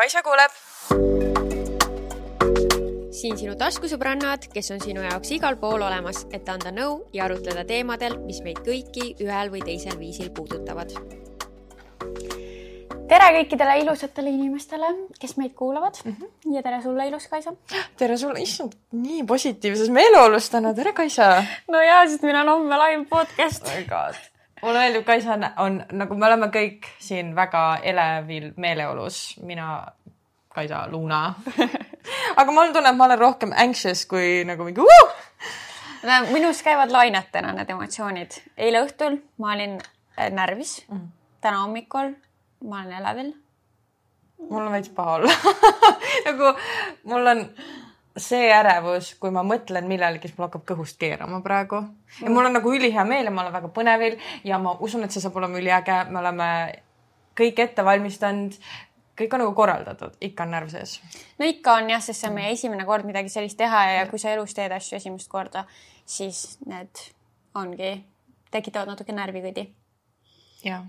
Kaisa kuuleb. siin sinu taskusõbrannad, kes on sinu jaoks igal pool olemas, et anda nõu ja arutleda teemadel, mis meid kõiki ühel või teisel viisil puudutavad. tere kõikidele ilusatele inimestele, kes meid kuulavad mm. -hmm. ja tere sulle, ilus Kaisa. tere sulle, issand, nii positiivses meeleolus täna, tere Kaisa. no ja, sest meil on homme live podcast oh mulle meeldib, Kaisa on, on nagu me oleme kõik siin väga elevil meeleolus, mina, Kaisa, Luna aga mul tunneb, ma olen rohkem anxious kui nagu mingi uh! minus käivad lainetena need emotsioonid. eile õhtul ma olin äh, närvis mm., täna hommikul ma olen elevil. mul on veits paha olla nagu mul on see ärevus, kui ma mõtlen millelegi, siis mul hakkab kõhust keerama praegu ja mul on nagu ülihea meel ja ma olen väga põnevil ja ma usun, et see saab olema üliäge, me oleme kõik ette valmistanud. kõik on nagu korraldatud, ikka on närv sees. no ikka on jah, sest see on meie esimene kord midagi sellist teha ja, ja kui sa elus teed asju esimest korda, siis need ongi, tekitavad natuke närvikõdi. jah,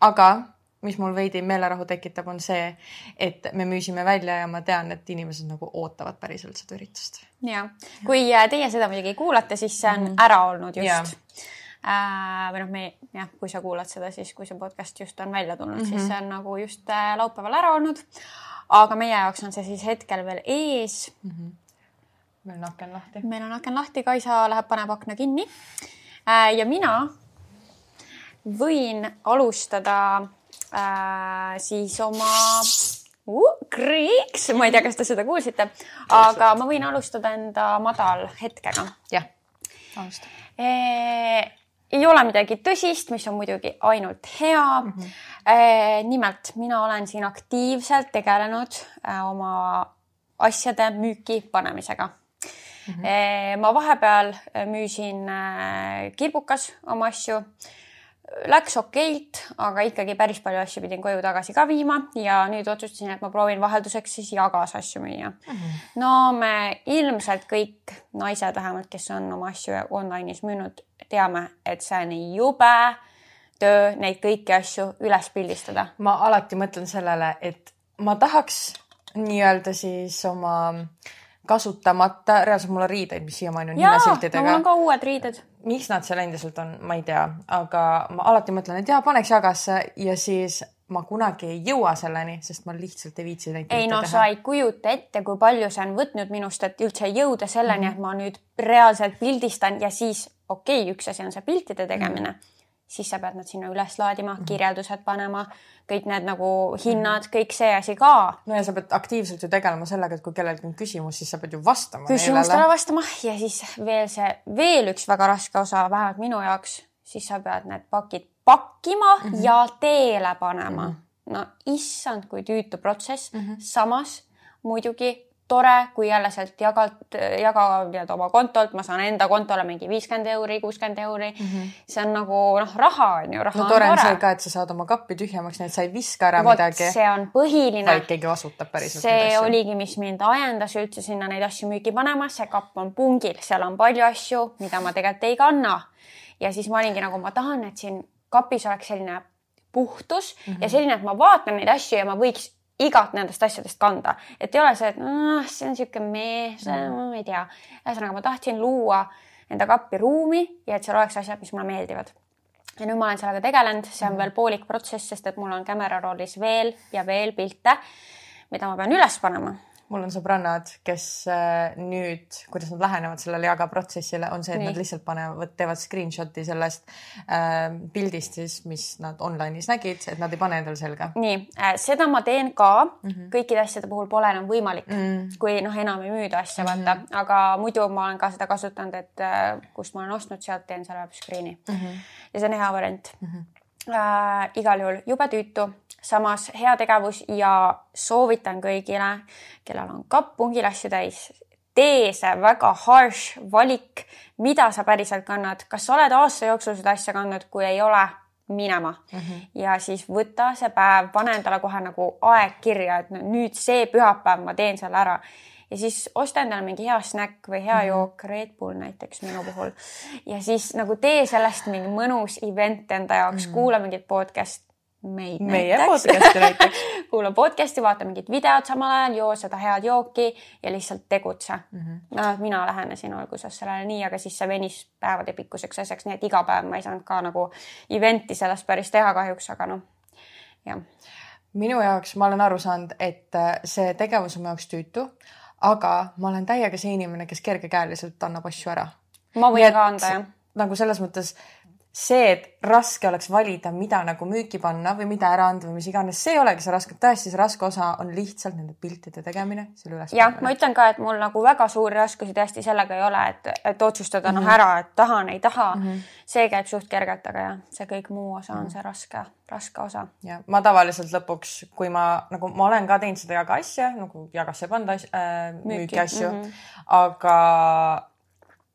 aga mis mul veidi meelerahu tekitab, on see, et me müüsime välja ja ma tean, et inimesed nagu ootavad päriselt seda üritust. ja kui äh, teie seda muidugi kuulate, siis see on mm. ära olnud just. Äh, või noh, me jah, kui sa kuulad seda, siis kui see podcast just on välja tulnud mm, -hmm. siis see on nagu just äh, laupäeval ära olnud. aga meie jaoks on see siis hetkel veel ees mm. -hmm. meil on aken lahti. meil on aken lahti, Kaisa läheb, paneb akna kinni ja mina võin alustada äh, siis oma uh, kriiks, ma ei tea, kas te seda kuulsite, aga ma võin alustada enda madalhetkega. jah, alusta e ei ole midagi tõsist, mis on muidugi ainult hea mm. -hmm. E, nimelt mina olen siin aktiivselt tegelenud e, oma asjade müüki panemisega mm. -hmm. E, ma vahepeal müüsin kirbukas oma asju Läks okeilt, aga ikkagi päris palju asju pidin koju tagasi ka viima ja nüüd otsustasin, et ma proovin vahelduseks siis jagas asju müüa mm. -hmm. no me ilmselt kõik naised vähemalt, kes on oma asju online'is müünud, teame, et see on jube töö neid kõiki asju üles pildistada. ma alati mõtlen sellele, et ma tahaks nii-öelda siis oma kasutamata, reaalselt mul on riideid, mis siiamaani on hinnasiltidega. mul on ka uued riided miks nad seal endiselt on, ma ei tea, aga ma alati mõtlen, et jaa, paneks jagasse ja siis ma kunagi ei jõua selleni, sest ma lihtsalt ei viitsi neid. ei no teha. sa ei kujuta ette, kui palju see on võtnud minust, et üldse jõuda selleni mm, -hmm. et ma nüüd reaalselt pildistan ja siis okei okay,, üks asi on see piltide tegemine mm. -hmm siis sa pead nad sinna üles laadima mm, -hmm. kirjeldused panema, kõik need nagu hinnad mm, -hmm. kõik see asi ka. no ja sa pead aktiivselt ju tegelema sellega, et kui kellelgi on küsimus, siis sa pead ju vastama. küsimustele vastama ja siis veel see, veel üks väga raske osa, vähemalt minu jaoks, siis sa pead need pakid pakkima mm -hmm. ja teele panema mm. -hmm. no issand, kui tüütu protsess mm, -hmm. samas muidugi tore, kui jälle sealt jagad, jaga nii-öelda oma kontolt, ma saan enda kontole mingi viiskümmend euri, kuuskümmend euri mm. -hmm. see on nagu noh, raha on ju, raha no, tore on tore. see ka, et sa saad oma kappi tühjemaks, nii et sa ei viska ära Vot, midagi. see on põhiline. vaid keegi vastutab päriselt. see oligi, mis mind ajendas üldse sinna neid asju müüki panema, see kapp on pungil, seal on palju asju, mida ma tegelikult ei kanna. ja siis ma olingi nagu, ma tahan, et siin kapis oleks selline puhtus mm -hmm. ja selline, et ma vaatan neid asju ja ma võiks igat nendest asjadest kanda, et ei ole see, et noh, see on niisugune meh, see mm. ma ei tea. ühesõnaga, ma tahtsin luua enda kappi ruumi ja et seal oleks asjad, mis mulle meeldivad. ja nüüd ma olen sellega tegelenud, see on mm. veel poolik protsess, sest et mul on camera rollis veel ja veel pilte, mida ma pean üles panema mul on sõbrannad, kes äh, nüüd, kuidas nad lähenevad sellele jaga protsessile, on see, et Nii. nad lihtsalt panevad, teevad screenshot'i sellest äh, pildist siis, mis nad online'is nägid, et nad ei pane endale selga. nii äh,, seda ma teen ka mm. -hmm. kõikide asjade puhul pole enam võimalik mm, -hmm. kui noh, enam ei müüda asja mm, -hmm. vaata, aga muidu ma olen ka seda kasutanud, et äh, kust ma olen ostnud, sealt teen selle web screen'i mm. -hmm. ja see on hea variant mm. -hmm. Äh, igal juhul jube tüütu samas heategevus ja soovitan kõigile, kellel on kapp pungilasju täis, tee see väga harsh valik, mida sa päriselt kannad, kas sa oled aasta jooksul seda asja kandnud, kui ei ole, minema mm -hmm. ja siis võta see päev, pane endale kohe nagu aeg kirja, et no nüüd see pühapäev ma teen selle ära ja siis osta endale mingi hea snäkk või hea -hmm. jook, Red Bull näiteks minu puhul. ja siis nagu tee sellest mingi mõnus event enda jaoks mm, -hmm. kuula mingit podcast'i meid meie podcast'i näiteks kuula podcast'i, vaata mingit videot samal ajal, joo seda head jooki ja lihtsalt tegutse mm. -hmm. no mina lähenesin alguses sellele nii, aga siis see venis päevade pikkuseks asjaks, nii et iga päev ma ei saanud ka nagu event'i sellest päris teha kahjuks, aga noh, jah. minu jaoks, ma olen aru saanud, et äh, see tegevus on mu jaoks tüütu, aga ma olen täiega see inimene, kes kergekäeliselt annab asju ära. ma võin ka anda, jah. nagu selles mõttes see, et raske oleks valida, mida nagu müüki panna või mida ära anda või mis iganes, see ei olegi see raske, tõesti see raske osa on lihtsalt nende piltide tegemine, selle üles. jah, ma ütlen ka, et mul nagu väga suuri raskusi tõesti sellega ei ole, et, et otsustada mm -hmm. noh ära, et tahan, ei taha mm. -hmm. see käib suht kergelt, aga jah, see kõik muu osa on -hmm. see raske, raske osa. ja ma tavaliselt lõpuks, kui ma nagu ma olen ka teinud seda jaga asja nagu jagasse pannud äh, müüki, müüki asju mm, -hmm. aga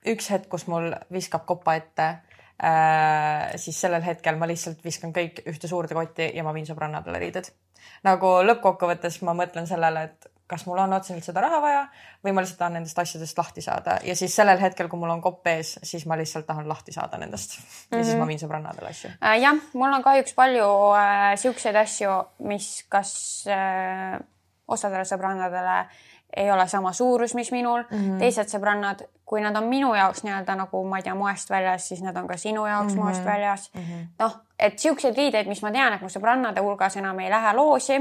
üks hetk, kus mul viskab kopa ette äh, siis sellel hetkel ma lihtsalt viskan kõik ühte suurde kotti ja ma viin sõbrannadele riided. nagu lõppkokkuvõttes ma mõtlen sellele, et kas mul on otseselt seda raha vaja või ma lihtsalt tahan nendest asjadest lahti saada ja siis sellel hetkel, kui mul on kopp ees, siis ma lihtsalt tahan lahti saada nendest ja mm -hmm. siis ma mhm. viin sõbrannadele asju äh,. jah, mul on kahjuks palju äh, siukseid asju, mis kas äh, osadele sõbrannadele ei ole sama suurus, mis minul mm, -hmm. teised sõbrannad kui nad on minu jaoks nii-öelda nagu ma ei tea, moest väljas, siis nad on ka sinu jaoks mm -hmm. moest väljas mm -hmm.. noh, et siukseid riideid, mis ma tean, et mu sõbrannade hulgas enam ei lähe loosi,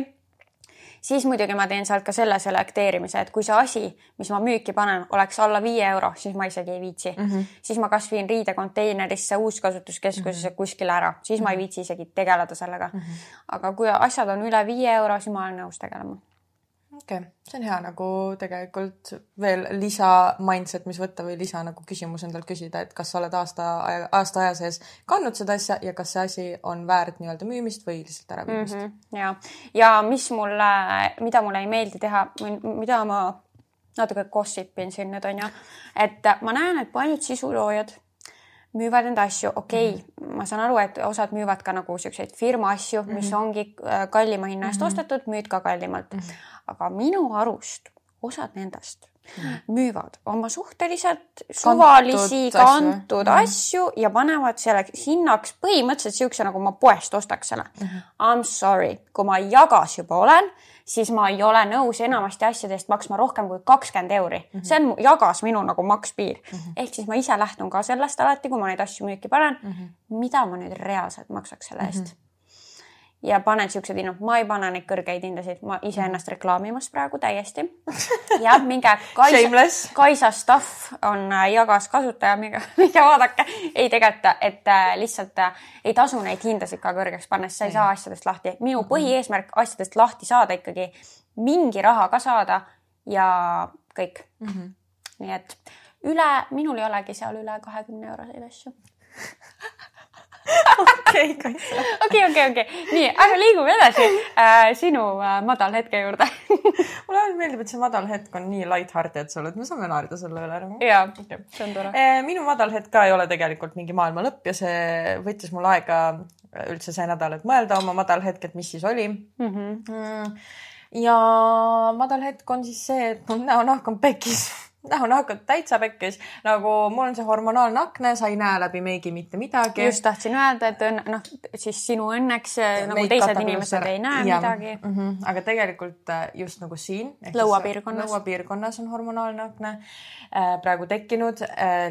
siis muidugi ma teen sealt ka selle selekteerimise, et kui see asi, mis ma müüki panen, oleks alla viie euro, siis ma isegi ei viitsi mm. -hmm. siis ma kas viin riidekonteinerisse uuskasutuskeskusesse mm -hmm. kuskile ära, siis ma ei viitsi isegi tegeleda sellega mm. -hmm. aga kui asjad on üle viie euro, siis ma olen nõus tegelema okei okay., see on hea nagu tegelikult veel lisa mindset, mis võtta või lisa nagu küsimus endalt küsida, et kas sa oled aasta, aasta aja sees kandnud seda asja ja kas see asi on väärt nii-öelda müümist või lihtsalt äraviimist mm. -hmm, ja, ja mis mulle, mida mulle ei meeldi teha, mida ma natuke gossip in siin nüüd onju, et ma näen, et paljud sisuloojad müüvad enda asju, okei okay, mm, -hmm. ma saan aru, et osad müüvad ka nagu siukseid firma asju mm, -hmm. mis mhm. ongi äh, kallima hinna eest mm -hmm. ostetud, müüd ka kallimalt mm. -hmm. aga minu arust osad nendest mm -hmm. müüvad oma suhteliselt suvalisi kantud, kantud asju, asju ja panevad selle hinnaks põhimõtteliselt siukse, nagu ma poest ostaks selle mm. -hmm. I m sorry, kui ma jagas juba olen siis ma ei ole nõus enamasti asjade eest maksma rohkem kui kakskümmend euri mm. -hmm. see on, jagas minu nagu makspiir mm. -hmm. ehk siis ma ise lähtun ka sellest alati, kui ma neid asju müüki panen mm, -hmm. mida ma nüüd reaalselt maksaks selle eest mm. -hmm ja panen siuksed hinnad, ma ei pane neid kõrgeid hindasid, ma iseennast reklaamimas praegu täiesti. jah, minge Kaisa, Kaisa Stuff on äh, jagas kasutaja, minge, minge vaadake. ei, tegelikult, et äh, lihtsalt äh, ei tasu neid hindasid ka kõrgeks panna, sest sa ei saa asjadest lahti. minu mhm. põhieesmärk asjadest lahti saada ikkagi, mingi raha ka saada ja kõik mm. -hmm. nii et üle, minul ei olegi seal üle kahekümne euroseid asju okei, okei, okei, nii, aga liigume edasi äh, sinu äh, madal hetke juurde mulle ainult meeldib, et see madal hetk on nii light-hearted sul, et me saame naerda selle üle nagu. jaa okay., see on tore äh,. minu madal hetk ka ei ole tegelikult mingi maailma lõpp ja see võttis mul aega üldse see nädal, et mõelda oma madal hetk, et mis siis oli mm. -hmm. ja madal hetk on siis see, et mul näonahk on pekis näonahk on täitsa pekkis, nagu mul on see hormonaalne akne, sa ei näe läbi meigi mitte midagi. just tahtsin öelda, et õnn, noh, siis sinu õnneks Meik nagu teised inimesed ei näe ja, midagi mm. -hmm. aga tegelikult äh, just nagu siin. lõuapiirkonnas. lõuapiirkonnas on hormonaalne akne praegu tekkinud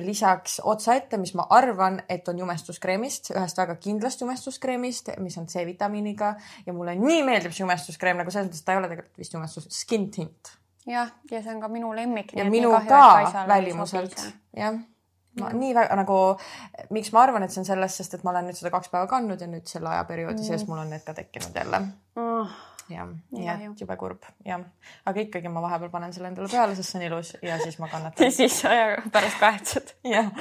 lisaks otsaette, mis ma arvan, et on jumestuskreemist, ühest väga kindlast jumestuskreemist, mis on C-vitamiiniga ja mulle nii meeldib see jumestuskreem nagu selles mõttes, et ta ei ole tegelikult vist jumestus, skin tint jah, ja see on ka minu lemmik. ja minu ka välimuselt, jah. ma ja. nii väga nagu, miks ma arvan, et see on sellest, sest et ma olen nüüd seda kaks päeva kandnud ja nüüd selle ajaperioodi mm. sees mul on need ka tekkinud jälle mm jah, nii et jube kurb, jah. aga ikkagi ma vahepeal panen selle endale peale, sest see on ilus ja siis ma kannatan. ja siis pärast kahetsed. jah,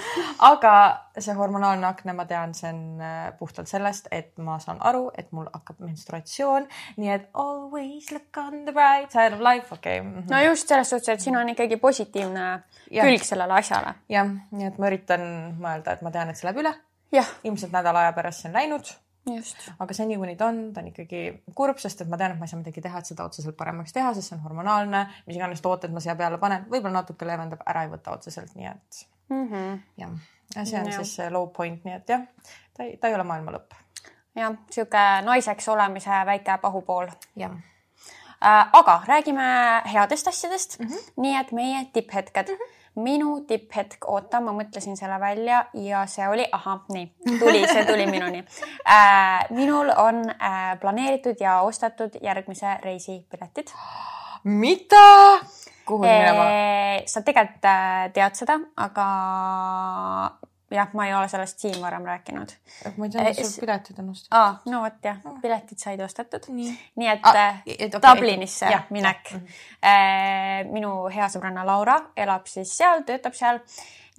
aga see hormonaalne akne, ma tean, see on äh, puhtalt sellest, et ma saan aru, et mul hakkab menstruatsioon, nii et always look on the bright side of life, okei okay. mm. -hmm. no just selles suhtes, et siin on ikkagi positiivne ja. külg sellele asjale. jah, nii et ma üritan mõelda, et ma tean, et see läheb üle. ilmselt nädala aja pärast see on läinud aga seni, kuni ta on, ta on ikkagi kurb, sest et ma tean, et ma ei saa midagi teha, et seda otseselt paremaks teha, sest see on hormonaalne, mis iganes tooted ma siia peale panen, võib-olla natuke leevendab, ära ei võta otseselt, nii et mm -hmm. jah, ja see on ja. siis see low point, nii et jah, ta ei, ta ei ole maailma lõpp jah, sihuke naiseks olemise väike pahupool jah äh,. aga räägime headest asjadest mm. -hmm. nii et meie tipphetked mm. -hmm minu tipphetk, oota, ma mõtlesin selle välja ja see oli, ahah, nii, tuli, see tuli minuni äh,. minul on äh, planeeritud ja ostetud järgmise reisi piletid. mida? kuhu minema? sa tegelikult äh, tead seda, aga jah, ma ei ole sellest siin varem rääkinud. ma ei teadnud, et sul piletid on ostetud. aa, no vot jah, piletid said ostetud. nii, et ah, et okay, Dublinisse ja, minek. Mhm. minu hea sõbranna Laura elab siis seal, töötab seal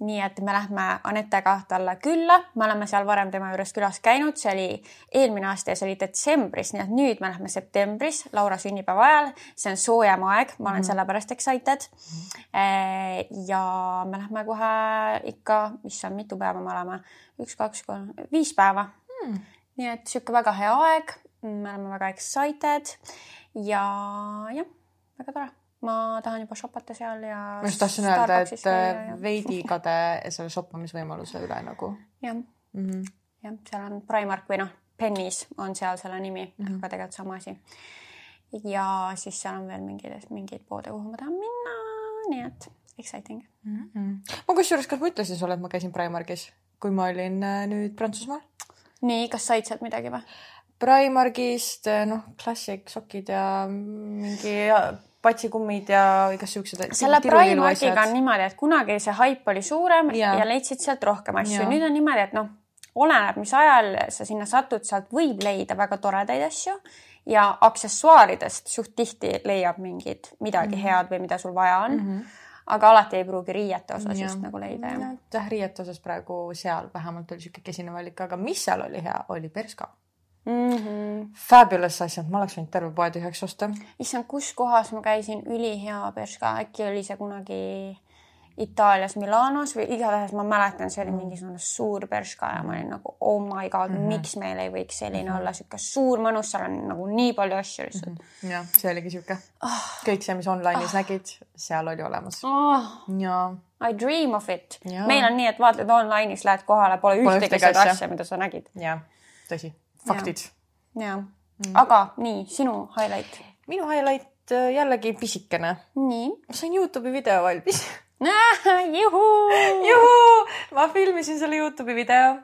nii et me lähme Anetega talle külla, me oleme seal varem tema juures külas käinud, see oli eelmine aasta ja see oli detsembris, nii et nüüd me lähme septembris Laura sünnipäeva ajal. see on soojem aeg, ma olen mm sellepärast excited. -hmm. ja me lähme kohe ikka, issand, mitu päeva me oleme, üks, kaks, kolm, viis päeva. Mm. nii et sihuke väga hea aeg, me oleme väga excited. Ja jah, väga tore ma tahan juba shopata seal ja. ma just tahtsin öelda, et ja... veidi kade selle shoppamisvõimaluse üle nagu. jah mm -hmm., jah, seal on Primark või noh, Penny's on seal selle nimi mm, -hmm. aga tegelikult sama asi. ja siis seal on veel mingeid, mingeid poode, kuhu ma tahan minna, nii et exciting mm. -hmm. ma kusjuures, kas ma ütlesin sulle, et ma käisin Primarkis, kui ma olin äh, nüüd Prantsusmaal? nii, kas said sealt midagi või? Primarkist, äh, noh, klassik, sokid ja mingi patsikummid ja igasugused. selle Primarkiga on niimoodi, et kunagi see haip oli suurem ja, ja leidsid sealt rohkem asju. nüüd on niimoodi, et noh, oleneb, mis ajal sa sinna satud, sealt võib leida väga toredaid asju ja aksessuaaridest suht tihti leiab mingid midagi mm -hmm. head või mida sul vaja on mm. -hmm aga alati ei pruugi riiete osas ja. just nagu leida. jah, riiete osas praegu seal vähemalt oli sihuke kesine valik, aga mis seal oli hea, oli Perska mm. -hmm. Fabulous asjad, ma oleks võinud terve poe tühjaks osta. issand, kus kohas ma käisin, ülihea Bershka, äkki oli see kunagi Itaalias Milanos või igatahes ma mäletan, see oli mm. mingisugune suur Bershka ja ma olin nagu oh my god mm, -hmm. miks meil ei võiks selline mm -hmm. olla, sihuke suur mõnus, seal on nagu nii palju asju lihtsalt mm. -hmm. jah, see oligi sihuke oh. kõik see, mis online'is oh. nägid, seal oli olemas oh.. ja. I dream of it. meil on nii, et vaatad online'is, lähed kohale, pole ühtegi seda asja, mida sa nägid. jah, tõsi faktid. ja mm., aga nii, sinu highlight? minu highlight äh, jällegi pisikene. nii? ma sain Youtube'i video valmis juhu! juhu! ma filmisin selle Youtube'i video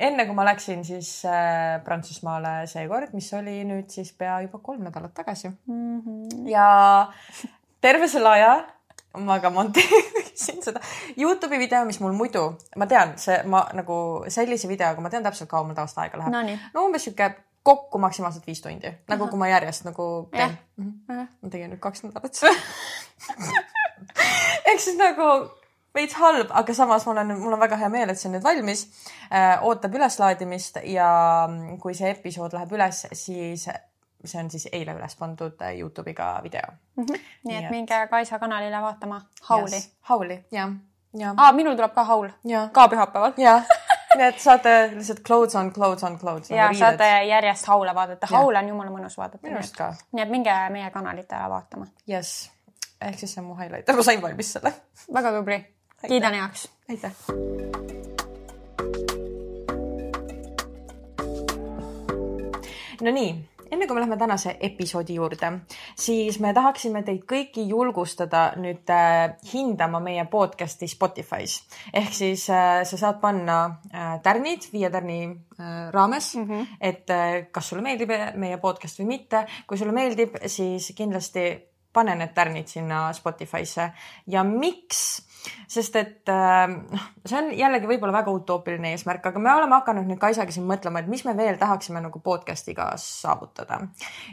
enne kui ma läksin siis äh, Prantsusmaale seekord, mis oli nüüd siis pea juba kolm nädalat tagasi mm. -hmm. ja terve selle aja ma ka monteerisin seda Youtube'i video, mis mul muidu, ma tean, see ma nagu sellise videoga ma tean täpselt, kaua mul tavaliselt aega läheb no,. no umbes sihuke kokku maksimaalselt viis tundi, nagu kui ma järjest nagu teen. -hmm. ma tegin nüüd kaks nädalat ehk siis nagu veits halb, aga samas mul on, mul on väga hea meel, et see on nüüd valmis äh,. ootab üleslaadimist ja kui see episood läheb üles, siis see on siis eile üles pandud äh, Youtube'iga video mm. -hmm. nii et, et minge Kaisa kanalile vaatama Hauli yes.. Hauli, jah, jah. aa, minul tuleb ka Haul. ka pühapäeval. jah, nii et saate lihtsalt clothes on clothes on clothes. ja saate järjest Haule vaadata, Haul on jumala mõnus vaadata. minu arust ka. nii et minge meie kanalitele vaatama. jess, ehk siis see on mu highlight, ma sain valmis selle. väga tubli, kiidan heaks. aitäh. no nii enne kui me läheme tänase episoodi juurde, siis me tahaksime teid kõiki julgustada nüüd äh, hindama meie podcast'i Spotify's. ehk siis äh, sa saad panna äh, tärnid viie tärni raames mm, -hmm. et kas sulle meeldib meie podcast või mitte. kui sulle meeldib, siis kindlasti pane need tärnid sinna Spotify'sse ja miks sest et ähm, noh, see on jällegi võib-olla väga utoopiline eesmärk, aga me oleme hakanud nüüd Kaisaga siin mõtlema, et mis me veel tahaksime nagu podcast'iga saavutada.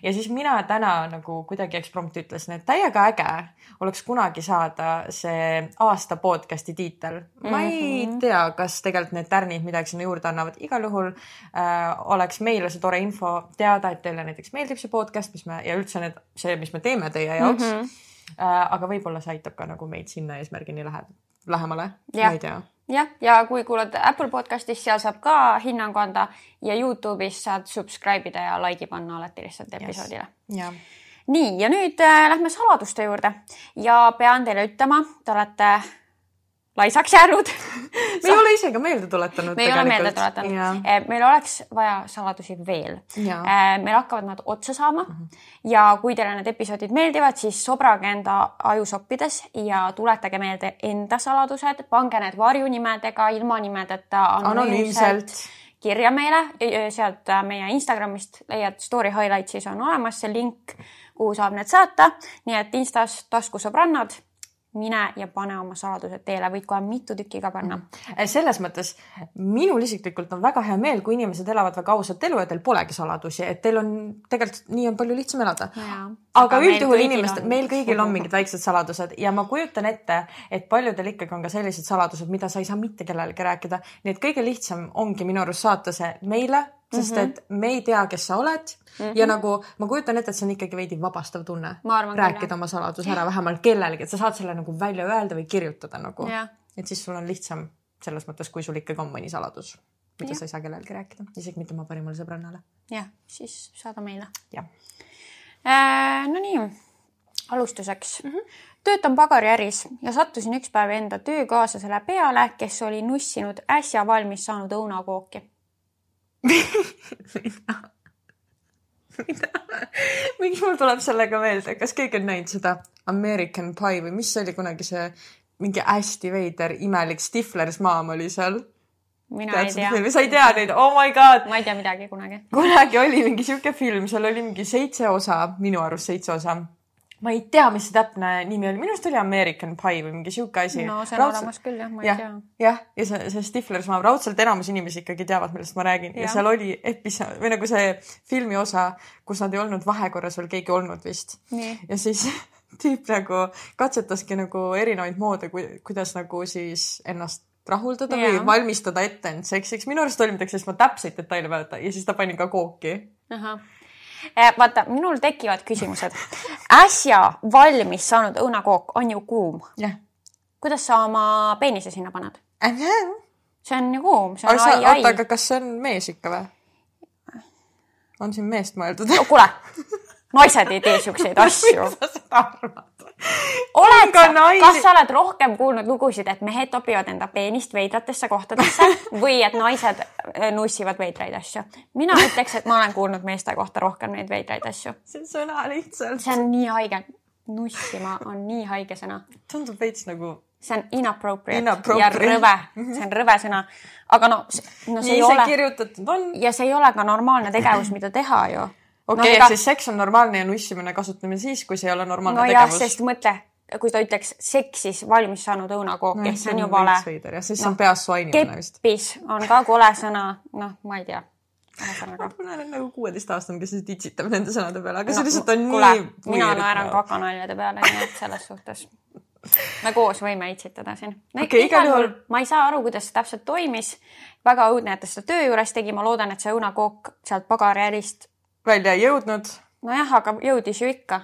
ja siis mina täna nagu kuidagi eksprompt ütlesin, et täiega äge oleks kunagi saada see aasta podcast'i tiitel. ma ei mm -hmm. tea, kas tegelikult need tärnid midagi sinna juurde annavad, igal juhul äh, oleks meile see tore info teada, et teile näiteks meeldib see podcast, mis me ja üldse need, see, mis me teeme teie jaoks mm. -hmm aga võib-olla see aitab ka nagu meid sinna eesmärgini lähe, lähemale, ma ei tea. Jah, ja kui kuulad Apple podcast'is, seal saab ka hinnangu anda ja Youtube'is saad subscribe ida ja like'i panna alati lihtsalt episoodile. Yes.. nii, ja nüüd äh, lähme saladuste juurde. Ja pean teile ütlema, te olete laisaks jäänud me ei ole ise ka meelde tuletanud. me ei ole meelde tuletanud. meil oleks vaja saladusi veel. meil hakkavad nad otsa saama mm -hmm. ja kui teile need episoodid meeldivad, siis sobrage enda ajusoppides ja tuletage meelde enda saladused, pange need varjunimedega, ilma nimedeta anonüümselt kirja meile, sealt äh, meie Instagramist leiad story highlights'is on olemas see link, kuhu saab need saata, nii et Instas taskusõbrannad mine ja pane oma saladused teele, võid kohe mitu tükki ka panna. Mm. selles mõttes minul isiklikult on väga hea meel, kui inimesed elavad väga ausat elu ja teil polegi saladusi, et teil on tegelikult nii on palju lihtsam elada. aga üldjuhul inimestel, meil kõigil on mingid väiksed saladused ja ma kujutan ette, et paljudel ikkagi on ka sellised saladused, mida sa ei saa mitte kellelegi rääkida. nii et kõige lihtsam ongi minu arust saata see meile sest mm -hmm. et me ei tea, kes sa oled mm -hmm. ja nagu ma kujutan ette, et see on ikkagi veidi vabastav tunne. rääkida oma saladus ära vähemalt kellelegi, et sa saad selle nagu välja öelda või kirjutada nagu. et siis sul on lihtsam selles mõttes, kui sul ikkagi on mõni saladus, mida ja. sa ei saa kellelegi rääkida, isegi mitte oma parimale sõbrannale. jah, siis saada meile. jah äh,. Nonii, alustuseks mm. -hmm töötan pagariäris ja sattusin üks päev enda töökaaslasele peale, kes oli nussinud äsja valmis saanud õunakooki mida? mida? miks mul tuleb sellega meelde, kas keegi on näinud seda American Pie või mis see oli kunagi see mingi hästi veider imelik Stifler's Mom oli seal? mina Tead ei tea. sa ei tea neid, oh my god. ma ei tea midagi kunagi. kunagi oli mingi sihuke film, seal oli mingi seitse osa, minu arust seitse osa ma ei tea, mis see täpne nimi oli, minu arust oli American Pie või mingi sihuke asi. no see on raudselt... olemas küll jah, ma ei ja, tea. jah, ja see, see Stifler's Mom, raudselt enamus inimesi ikkagi teavad, millest ma räägin ja, ja seal oli episood või nagu see filmi osa, kus nad ei olnud vahekorras veel keegi olnud vist. ja siis tüüp nagu katsetaski nagu erinevaid moode, kuidas nagu siis ennast rahuldada ja. või valmistada ette end seksiks. minu arust oli midagi sellist, ma täpseid detaile ei mäleta ja siis ta pani ka kooki. ahah vaata, minul tekivad küsimused. äsja valmis saanud õunakook on ju kuum. kuidas sa oma peenise sinna paned? see on ju kuum, see on ai, ai. oota, aga kas see on mees ikka või? on siin meest mõeldud no,? kuule, naised ei tee siukseid asju. miks sa seda arvad? oled sa, kas sa oled rohkem kuulnud lugusid, et mehed topivad enda peenist veidratesse kohtadesse või et naised äh, nussivad veidraid asju? mina ütleks, et ma olen kuulnud meeste kohta rohkem neid veidraid asju. see sõna lihtsalt. see on nii haige. nussima on nii haige sõna. tundub veits nagu. see on inappropriate, inappropriate. ja rõve, see on rõve sõna. aga no, no see nii ei ole. kirjutatud on. ja see ei ole ka normaalne tegevus, mida teha ju okei okay, no,, ehk siis seks on normaalne ja nussimine kasutamine siis, kui see ei ole normaalne no, tegevus. sest mõtle, kui ta ütleks seksis valmis saanud õunakooki no,, see on ju vale. jah, siis no, on peas su ainimine vist. keppis on ka kole sõna, noh, ma ei tea ühesõnaga. ma olen nagu kuueteistaastane, kes titsitab nende sõnade peale, aga no, see lihtsalt on kule, nii. mina naeran kakanaljade peale, nii et selles suhtes me koos võime itsitada siin no,. Okay, igal juhul ma ei saa aru, kuidas see täpselt toimis. väga õudne, et ta seda töö juures tegi, ma loodan, et see õunakook sealt pagariärist välja ei jõudnud. nojah, aga jõudis ju ikka.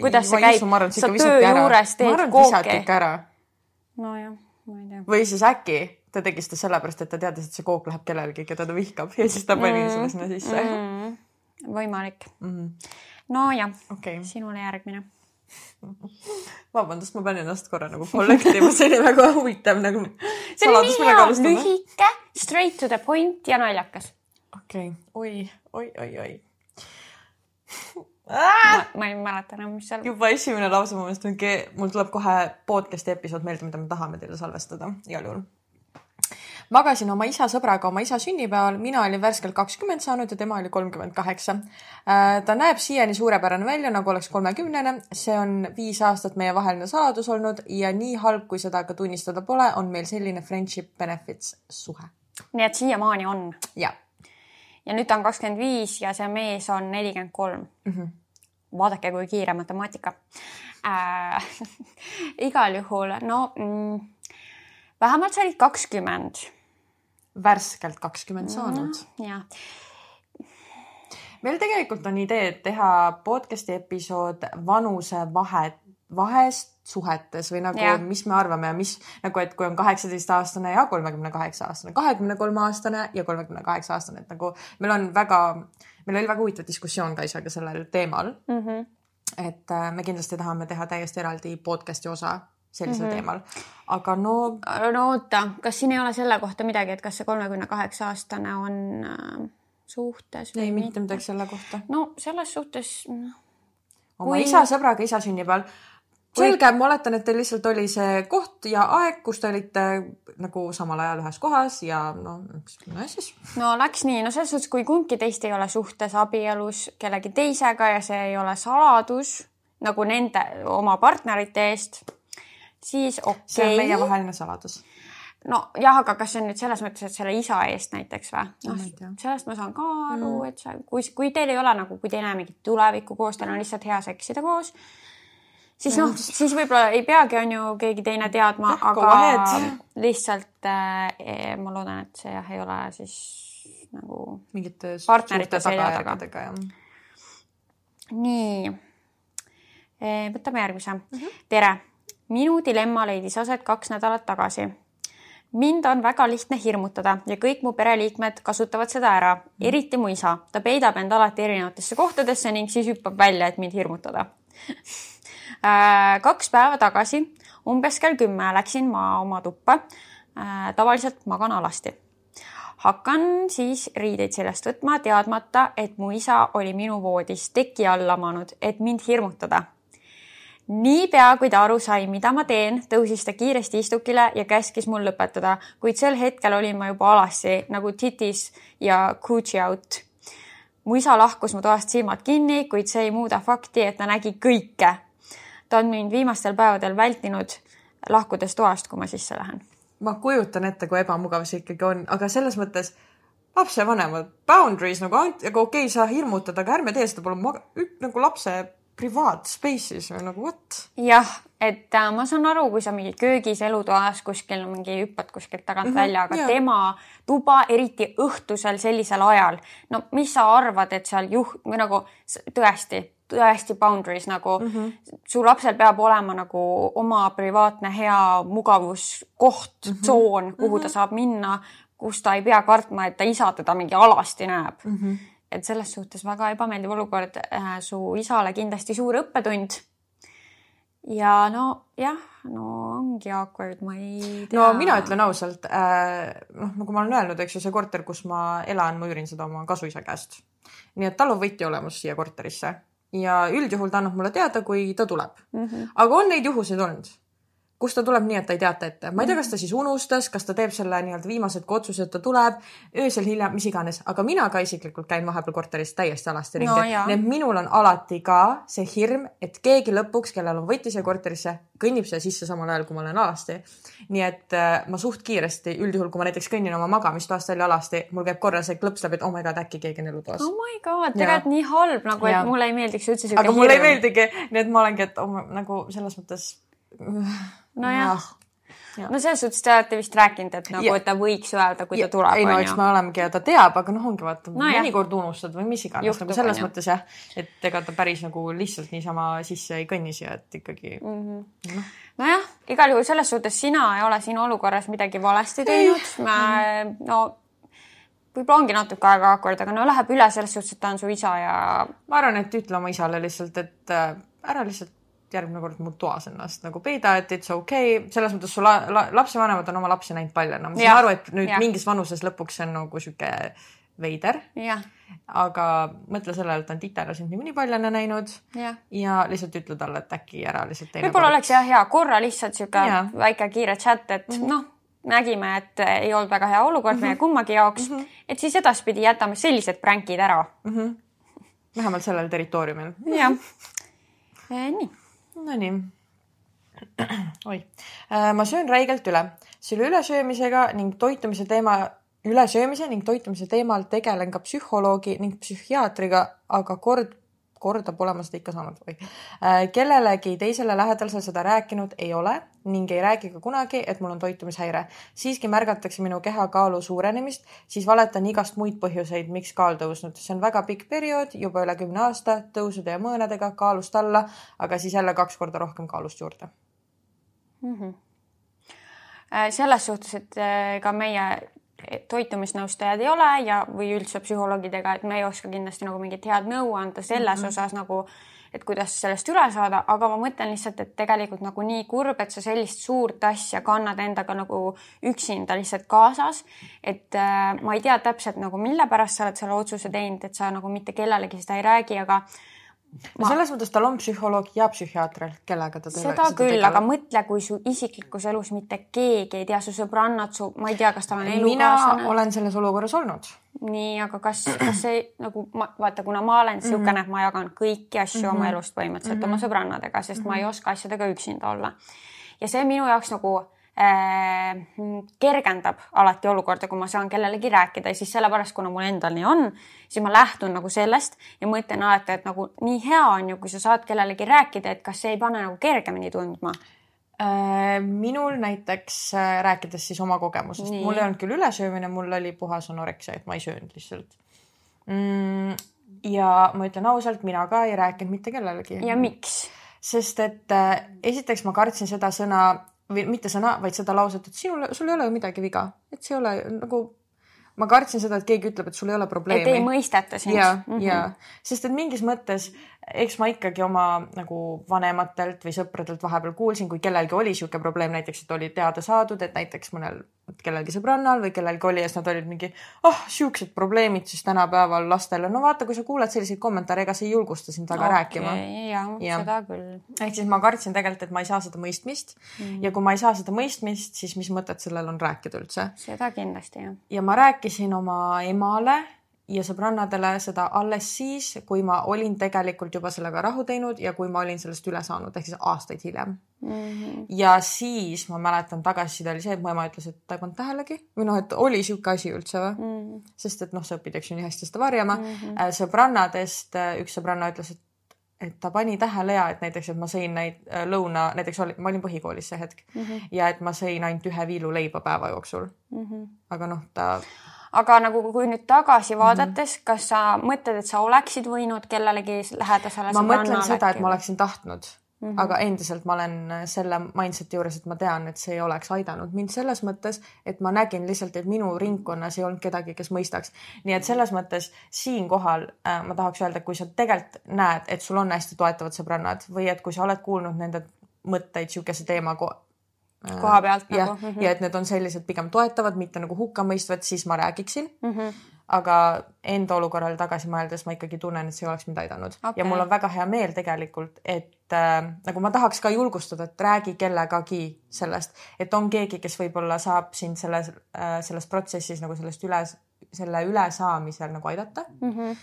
kuidas see käib? sa töö juures teed kooki. nojah, ma ei tea. või siis äkki ta tegi seda sellepärast, et ta teadis, et see kook läheb kellelegi, keda ta vihkab ja siis ta pani mm, selle sinna sisse mm,. võimalik mm. nojah okay., sinule järgmine vabandust, ma pean ennast korra nagu kollektiivima, see oli väga huvitav nagu. see oli nii hea, lühike, straight to the point ja naljakas okei okay., oi, oi, oi, oi ah! ma ei mäleta enam, mis seal. juba esimene lause mu meelest ongi, mul tuleb kohe podcast'i episood meelde, mida me tahame teile salvestada igal juhul. magasin oma isa sõbraga oma isa sünnipäeval, mina olin värskelt kakskümmend saanud ja tema oli kolmkümmend kaheksa. Äh, ta näeb siiani suurepärane välja, nagu oleks kolmekümnene, see on viis aastat meievaheline saladus olnud ja nii halb, kui seda ka tunnistada pole, on meil selline friendship benefits suhe. nii et siiamaani on? jah ja nüüd ta on kakskümmend viis ja see mees on nelikümmend kolm. Mhm. vaadake, kui kiire matemaatika äh,. igal juhul, no mm, vähemalt sa olid kakskümmend. värskelt kakskümmend saanud mm,. jah meil tegelikult on idee, teha podcast'i episood vanusevahet, vahest suhetes või nagu, mis me arvame ja mis nagu, et kui on kaheksateistaastane ja kolmekümne kaheksa aastane, kahekümne kolme aastane ja kolmekümne kaheksa aastane, et nagu meil on väga, meil oli väga huvitav diskussioon ka isaga sellel teemal mm. -hmm. et äh, me kindlasti tahame teha täiesti eraldi podcast'i osa sellisel mm -hmm. teemal. aga no. no oota, kas siin ei ole selle kohta midagi, et kas see kolmekümne kaheksa aastane on äh, suhtes? ei, mitte midagi selle kohta. no selles suhtes. oma kui... isa sõbraga isa sünnipäeval selge, ma oletan, et teil lihtsalt oli see koht ja aeg, kus te olite nagu samal ajal ühes kohas ja no, no siis. no läks nii, no selles suhtes, kui kumbki teist ei ole suhtes abielus kellegi teisega ja see ei ole saladus nagu nende oma partnerite eest, siis okei okay.. see on meievaheline saladus nojah, aga kas see on nüüd selles mõttes, et selle isa eest näiteks või? noh, sellest ma saan ka aru mm., et see, kui, kui teil ei ole nagu, kui te ei näe mingit tulevikku koos, teil on lihtsalt hea seksida koos siis noh, siis võib-olla ei peagi, on ju, keegi teine teadma, aga lihtsalt äh, ma loodan, et see jah, ei ole siis nagu mingite partnerite selja taga. nii, äh, võtame järgmise mm. -hmm. tere, minu dilemma leidis aset kaks nädalat tagasi mind on väga lihtne hirmutada ja kõik mu pereliikmed kasutavad seda ära, mhm. eriti mu isa. ta peidab end alati erinevatesse kohtadesse ning siis hüppab välja, et mind hirmutada kaks päeva tagasi, umbes kell kümme läksin ma oma tuppa. Äh, tavaliselt magan alasti. hakkan siis riideid seljast võtma, teadmata, et mu isa oli minu voodis teki alla maanud, et mind hirmutada niipea kui ta aru sai, mida ma teen, tõusis ta kiiresti istukile ja käskis mul lõpetada, kuid sel hetkel olin ma juba alasti nagu titis ja coochie out. mu isa lahkus mu toast silmad kinni, kuid see ei muuda fakti, et ta nägi kõike, ta on mind viimastel päevadel vältinud lahkudes toast, kui ma sisse lähen. ma kujutan ette, kui ebamugav see ikkagi on, aga selles mõttes lapsevanemad, boundaries nagu, nagu okei okay,, sa hirmutad, aga ärme tee seda palun nagu lapse privaatspace'is või nagu what? jah, et äh, ma saan aru, kui sa mingi köögis, elutoas kuskil mingi hüppad kuskilt tagant mm -hmm, välja, aga yeah. tema tuba, eriti õhtusel sellisel ajal, no mis sa arvad, et seal juht või nagu tõesti tõesti boundaries nagu mm -hmm. su lapsel peab olema nagu oma privaatne hea mugavuskoht mm, -hmm. tsoon, kuhu mm -hmm. ta saab minna, kus ta ei pea kartma, et ta isa teda mingi alasti näeb mm. -hmm. Et selles suhtes väga ebameeldiv olukord äh, su isale kindlasti suur õppetund. ja no jah, no ongi awkward, ma ei tea. no mina ütlen ausalt äh,, noh, nagu ma olen öelnud, eks ju, see korter, kus ma elan, ma üürin seda oma kasuisa käest. nii et tal on võtjaolemus siia korterisse ja üldjuhul ta annab mulle teada, kui ta tuleb mm. -hmm. aga on neid juhuseid olnud, kus ta tuleb nii, et ta ei teata ette. ma ei tea, kas ta siis unustas, kas ta teeb selle nii-öelda viimased otsuse, et ta tuleb öösel hiljem, mis iganes, aga mina ka isiklikult käin vahepeal korteris täiesti alasti ringi no,. nii et minul on alati ka see hirm, et keegi lõpuks, kellel on võti siia korterisse, kõnnib siia sisse samal ajal, kui ma olen alasti. nii et äh, ma suht kiiresti, üldjuhul, kui ma näiteks kõnnin oma magamistoast välja alasti, mul käib korra see klõps läbi, et oh my god, äkki keegi on elutoas. oh my god, tegelikult nii halb nagu, et mulle ei meeldiks üldse siuke hirm. aga mulle ei meeldigi, nii et ma olengi, et oh, nagu selles mõttes nojah Ja. no selles suhtes te olete vist rääkinud, et nagu, et ta võiks öelda, kui ja, ta tuleb. ei no eks me olemegi ja ta teab, aga noh, ongi vaata no, mõnikord unustad või mis iganes, nagu selles on, mõttes jah, et ega ta päris nagu lihtsalt niisama sisse ei kõnni siia, et ikkagi mm -hmm. no.. nojah, igal juhul selles suhtes sina ei ole siin olukorras midagi valesti teinud. me no võib-olla ongi natuke aega awkward, aga no läheb üle selles suhtes, et ta on su isa ja. ma arvan, et ütle oma isale lihtsalt, et äh, ära lihtsalt järgmine kord mul toas ennast nagu peida, et it's okei okay., selles mõttes su la, la, lapsevanemad on oma lapsi näinud palju, no ma saan aru, et nüüd ja. mingis vanuses lõpuks on nagu sihuke veider. aga mõtle sellele, et on titela sind niikuinii paljana näinud ja. ja lihtsalt ütle talle, et äkki ära lihtsalt. võib-olla oleks jah hea korra lihtsalt sihuke väike kiire chat, et mm -hmm. noh, nägime, et ei olnud väga hea olukord mm -hmm. meie kummagi jaoks mm, -hmm. et siis edaspidi jätame sellised pränkid ära mm. -hmm. vähemalt sellel territooriumil. jah e,, nii Nonii. oi, äh, ma söön räigelt üle. selle ülesöömisega ning toitumise teema, ülesöömise ning toitumise teemal tegelen ka psühholoogi ning psühhiaatriga, aga kord korda pole ma seda ikka saanud või. Äh, kellelegi teisele lähedasele seda rääkinud ei ole ning ei räägi ka kunagi, et mul on toitumishäire. siiski märgatakse minu kehakaalu suurenemist, siis valetan igast muid põhjuseid, miks kaal tõusnud. see on väga pikk periood, juba üle kümne aasta, tõusude ja mõõnadega, kaalust alla, aga siis jälle kaks korda rohkem kaalust juurde mm. -hmm. selles suhtes, et ka meie toitumisnõustajad ei ole ja, või üldse psühholoogidega, et me ei oska kindlasti nagu mingit head nõu anda selles mm -hmm. osas nagu et kuidas sellest üle saada, aga ma mõtlen lihtsalt, et tegelikult nagu nii kurb, et sa sellist suurt asja kannad endaga nagu üksinda lihtsalt kaasas. et äh, ma ei tea täpselt nagu, mille pärast sa oled selle otsuse teinud, et sa nagu mitte kellelegi seda ei räägi, aga Ma... selles mõttes tal on psühholoog ja psühhiaater, kellega ta seda, küll, aga mõtle, kui su isiklikus elus mitte keegi ei tea, su sõbrannad, su, ma ei tea, kas tal on elukaaslane. mina olen selles olukorras olnud. nii, aga kas, kas see nagu ma vaata, kuna ma olen niisugune mm -hmm., et ma jagan kõiki asju mm -hmm. oma mhm. elust põhimõtteliselt mm -hmm. oma sõbrannadega, sest mm -hmm. ma ei mhm. oska asjadega üksinda olla. ja see minu jaoks nagu kergendab alati olukorda, kui ma saan kellelegi rääkida ja siis sellepärast, kuna mul endal nii on, siis ma lähtun nagu sellest ja mõtlen alati, et nagu nii hea on ju, kui sa saad kellelegi rääkida, et kas see ei pane nagu kergemini tundma äh, minul näiteks äh, rääkides siis oma kogemusest, mul ei olnud küll ülesöömine, mul oli puhas anoreksia, et ma ei söönud lihtsalt mm,. ja ma ütlen ausalt, mina ka ei rääkinud mitte kellelegi. ja miks? sest et esiteks ma kartsin seda sõna või mitte sõna, vaid seda lauset, et sinul, sul ei ole ju midagi viga, et see ei ole nagu ma kartsin seda, et keegi ütleb, et sul ei ole probleemi. et ei mõisteta sind. ja mm, -hmm. ja sest et mingis mõttes eks ma ikkagi oma nagu vanematelt või sõpradelt vahepeal kuulsin, kui kellelgi oli niisugune probleem, näiteks et oli teada saadud, et näiteks mõnel kellelgi sõbrannal või kellelgi oli ja siis nad olid mingi, ah oh, siuksed probleemid siis tänapäeval lastele. no vaata, kui sa kuuled selliseid kommentaare, ega see ei julgusta sind väga okay, rääkima. jah ja., seda küll. ehk siis ma kartsin tegelikult, et ma ei saa seda mõistmist mm. ja kui ma ei saa seda mõistmist, siis mis mõtet sellel on rääkida üldse. seda kindlasti jah. ja ma rääkisin oma emale ja sõbrannadele seda alles siis, kui ma olin tegelikult juba sellega rahu teinud ja kui ma olin sellest üle saanud, ehk siis aastaid hiljem mm. -hmm. ja siis ma mäletan, tagasiside oli see, et mu ema ütles, et ta ei pannud tähelegi või noh, et oli sihuke asi üldse või mm. -hmm. sest et noh, sa õpid, eks ju, nii hästi seda varjama mm. -hmm. sõbrannadest äh, üks sõbranna ütles, et et ta pani tähele ja et näiteks, et ma sõin neid äh, lõuna, näiteks oli, ma olin põhikoolis see hetk mm -hmm. ja et ma sõin ainult ühe viilu leiba päeva jooksul mm. -hmm. aga noh, ta aga nagu kui nüüd tagasi mhm. vaadates mm, -hmm. kas sa mõtled, et sa oleksid võinud kellelegi lähedasele ma mõtlen seda, et ma oleksin tahtnud mm, -hmm. aga endiselt ma olen selle mindset'i juures, et ma tean, et see ei oleks aidanud mind selles mõttes, et ma nägin lihtsalt, et minu ringkonnas ei olnud kedagi, kes mõistaks. nii et selles mõttes siinkohal äh, ma tahaks öelda, kui sa tegelikult näed, et sul on hästi toetavad sõbrannad või et kui sa oled kuulnud nende mõtteid niisuguse teema Äh, koha pealt ja, nagu mm. -hmm. ja et need on sellised pigem toetavad, mitte nagu hukkamõistvad, siis ma räägiksin mm. -hmm. aga enda olukorrale tagasi mõeldes ma ikkagi tunnen, et see oleks mind aidanud okay. ja mul on väga hea meel tegelikult, et äh, nagu ma tahaks ka julgustada, et räägi kellegagi sellest, et on keegi, kes võib-olla saab sind selles äh,, selles protsessis nagu sellest üle, selle ülesaamisel nagu aidata mm. -hmm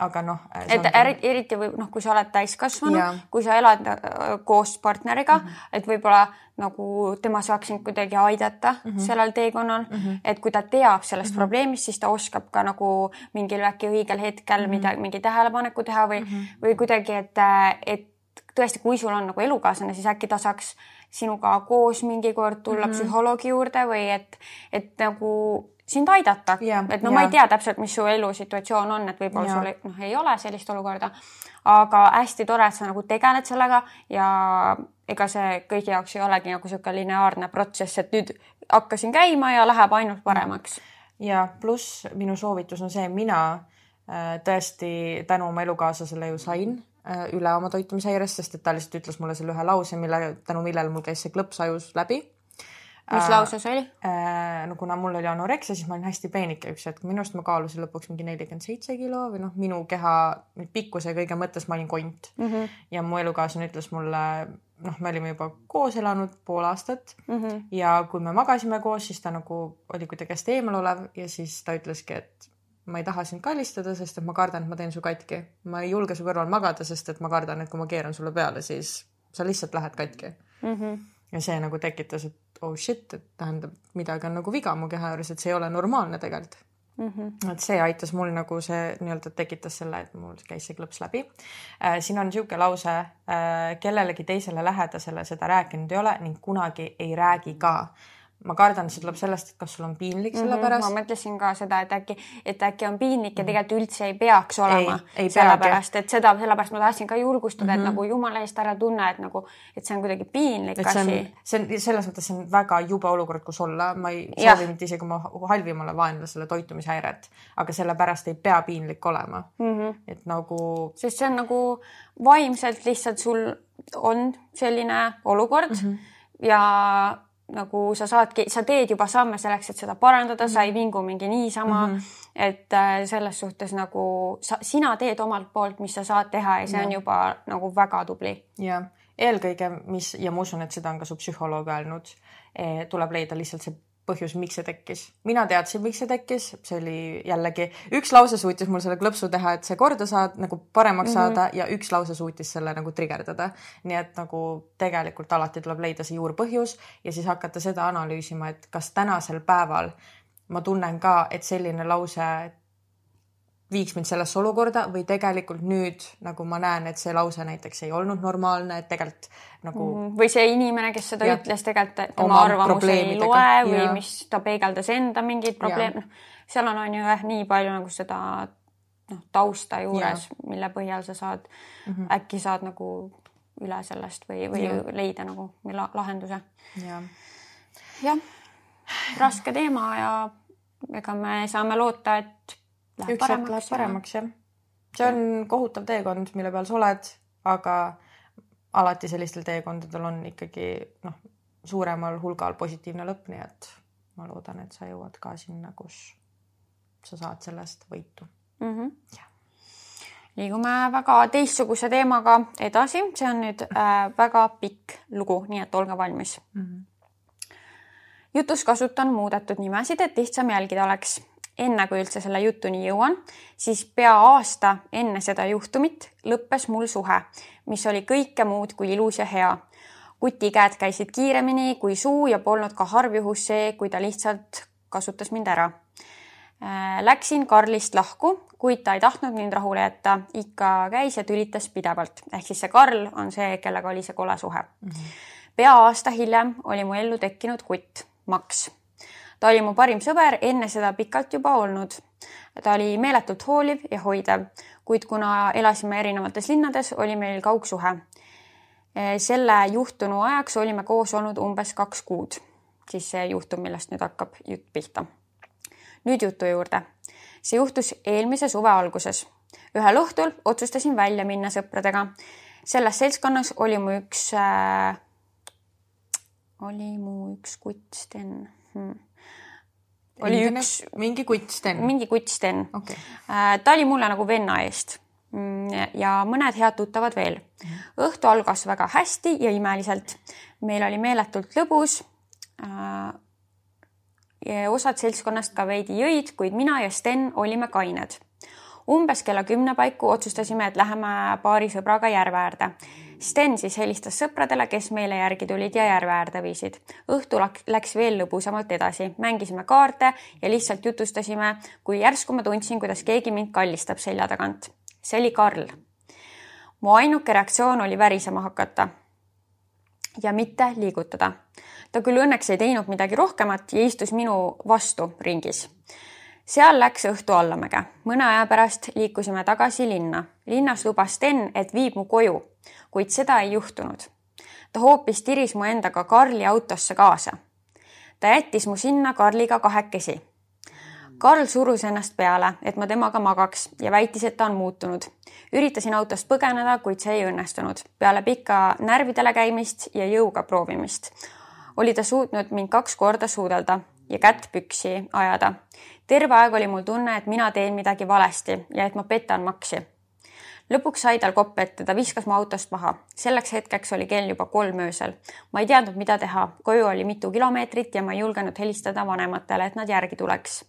aga noh. et ongi... eriti võib noh, kui sa oled täiskasvanu, kui sa elad äh, koos partneriga mm, -hmm. et võib-olla nagu tema saaks sind kuidagi aidata mm -hmm. sellel teekonnal mm, -hmm. et kui ta teab sellest mm -hmm. probleemist, siis ta oskab ka nagu mingil äkki õigel hetkel mm -hmm. mida, mingi tähelepaneku teha või mm, -hmm. või kuidagi, et, et tõesti, kui sul on nagu elukaaslane, siis äkki ta saaks sinuga koos mingi kord tulla mm -hmm. psühholoogi juurde või et, et nagu sind aidata yeah,, et no yeah. ma ei tea täpselt, mis su elusituatsioon on, et võib-olla yeah. sul noh, ei ole sellist olukorda, aga hästi tore, et sa nagu tegeled sellega ja ega see kõigi jaoks ei olegi nagu niisugune lineaarne protsess, et nüüd hakkasin käima ja läheb ainult paremaks. ja pluss minu soovitus on see, mina äh, tõesti tänu oma elukaaslasele ju sain äh, üle oma toitumishäirest, sest et ta lihtsalt ütles mulle selle ühe lause, mille, tänu millele mul käis see klõps ajus läbi mis äh, lause see oli äh,? no kuna mul oli anoreksia, siis ma olin hästi peenike üks hetk, minu arust ma kaalusin lõpuks mingi nelikümmend seitse kilo või noh, minu keha pikkuse kõige mõttes ma olin kont mm. -hmm. ja mu elukaaslane ütles mulle, noh, me olime juba koos elanud pool aastat mm -hmm. ja kui me magasime koos, siis ta nagu oli kuidagi hästi eemalolev ja siis ta ütleski, et ma ei taha sind kallistada, sest et ma kardan, et ma teen su katki. ma ei julge su kõrval magada, sest et ma kardan, et kui ma keeran sulle peale, siis sa lihtsalt lähed katki mm. -hmm ja see nagu tekitas, et oh shit, et tähendab, midagi on nagu viga mu keha juures, et see ei ole normaalne tegelikult mm. -hmm. et see aitas mul nagu see nii-öelda tekitas selle, et mul käis see klõps läbi äh,. siin on niisugune lause äh,, kellelegi teisele lähedasele seda rääkinud ei ole ning kunagi ei räägi ka. Ma kardan, see tuleb sellest, et kas sul on piinlik selle Mhm, pärast ma mõtlesin ka seda, et äkki, et äkki on piinlik ja tegelikult üldse ei peaks olema. ei sellepärast, et seda, sellepärast ma tahtsin ka julgustada mm, -hmm. et nagu jumala eest ära tunne, et nagu, et see on kuidagi piinlik et asi., see on selles mõttes, see on väga jube olukord, kus olla, ma ei Jah. soovi mitte isegi oma halvimale vaenlasele toitumishäiret, aga sellepärast ei pea piinlik olema mm. -hmm. et nagu sest see on nagu vaimselt lihtsalt sul on selline olukord mm -hmm. ja nagu sa saadki, sa teed juba samme selleks, et seda parandada mm, -hmm. sa ei vingu mingi niisama mm. -hmm. et äh, selles suhtes nagu sa, sina teed omalt poolt, mis sa saad teha ja see on juba nagu väga tubli. ja eelkõige, mis ja ma usun, et seda on ka su psühholoog öelnud eh,, tuleb leida lihtsalt see põhjus, miks see tekkis. mina teadsin, miks see tekkis, see oli jällegi üks lause suutis mul selle klõpsu teha, et see korda saad nagu paremaks mm -hmm. saada ja üks lause suutis selle nagu trigerdada. nii et nagu tegelikult alati tuleb leida see juurpõhjus ja siis hakata seda analüüsima, et kas tänasel päeval ma tunnen ka, et selline lause viiks mind sellesse olukorda või tegelikult nüüd nagu ma näen, et see lause näiteks ei olnud normaalne, et tegelikult nagu mm või see inimene, kes seda Ja. ütles, tegelikult tema arvamus ei loe või Ja. mis ta peegeldas enda mingeid probleeme. seal on, on ju jah, nii palju nagu seda noh, tausta juures, mille põhjal sa saad mm, -hmm. äkki saad nagu üle sellest või, või Ja. leida nagu la lahenduse. jah jah, raske teema ja ega me saame loota, et läheb üks hetk läheb paremaks. paremaks jah. see on kohutav teekond, mille peal sa oled, aga alati sellistel teekondadel on ikkagi noh, suuremal hulgal positiivne lõpp, nii et ma loodan, et sa jõuad ka sinna, kus sa saad sellest võitu. mm. -hmm. liigume väga teistsuguse teemaga edasi, see on nüüd äh, väga pikk lugu, nii et olge valmis mm. -hmm. jutus kasutan muudetud nimesid, et lihtsam jälgida oleks. Enne kui üldse selle jutuni jõuan, siis pea aasta enne seda juhtumit lõppes mul suhe, mis oli kõike muud kui ilus ja hea. kuti käed käisid kiiremini kui suu ja polnud ka harv juhus see, kui ta lihtsalt kasutas mind ära Äh, Läksin Karlist lahku, kuid ta ei tahtnud mind rahule jätta, ikka käis ja tülitas pidevalt. ehk siis see Karl on see, kellega oli see kole suhe mm. -hmm. pea aasta hiljem oli mu ellu tekkinud kutt, Max. Ta oli mu parim sõber, enne seda pikalt juba olnud. ta oli meeletult hooliv ja hoidev, kuid kuna elasime erinevates linnades, oli meil kaugsuhe. selle juhtunu ajaks olime koos olnud umbes kaks kuud, siis see juhtum, millest nüüd hakkab jutt pihta nüüd jutu juurde. see juhtus eelmise suve alguses. ühel õhtul otsustasin välja minna sõpradega. selles seltskonnas oli mu üks äh,, oli mu üks kutt Sten hmm.. Oli Endine- üks, mingi kutt Sten. mingi kutt Sten okei, Äh, ta oli mulle nagu venna eest Mm, ja mõned head tuttavad veel. õhtu algas väga hästi ja imeliselt. meil oli meeletult lõbus. Äh, ja osad seltskonnast ka veidi jõid, kuid mina ja Sten olime kained. umbes kella kümne paiku otsustasime, et läheme paari sõbraga järve äärde. Sten siis helistas sõpradele, kes meile järgi tulid ja järve äärde viisid. õhtu läks veel lõbusamalt edasi, mängisime kaarte ja lihtsalt jutustasime, kui järsku ma tundsin, kuidas keegi mind kallistab selja tagant. see oli Karl. mu ainuke reaktsioon oli värisema hakata ja mitte liigutada. ta küll õnneks ei teinud midagi rohkemat ja istus minu vastu ringis. seal läks õhtu allamäge. mõne aja pärast liikusime tagasi linna. linnas lubas Sten, et viib mu koju, kuid seda ei juhtunud. ta hoopis tiris mu endaga Karli autosse kaasa. ta jättis mu sinna Karliga kahekesi Karl surus ennast peale, et ma temaga magaks ja väitis, et ta on muutunud. üritasin autost põgeneda, kuid see ei õnnestunud. peale pikka närvidele käimist ja jõuga proovimist oli ta suutnud mind kaks korda suudelda ja kätt püksi ajada. terve aeg oli mul tunne, et mina teen midagi valesti ja et ma petan Maksi. Lõpuks sai tal kopp ette, ta viskas mu autost maha. selleks hetkeks oli kell juba kolm öösel. ma ei teadnud, mida teha. koju oli mitu kilomeetrit ja ma ei julgenud helistada vanematele, et nad järgi tuleks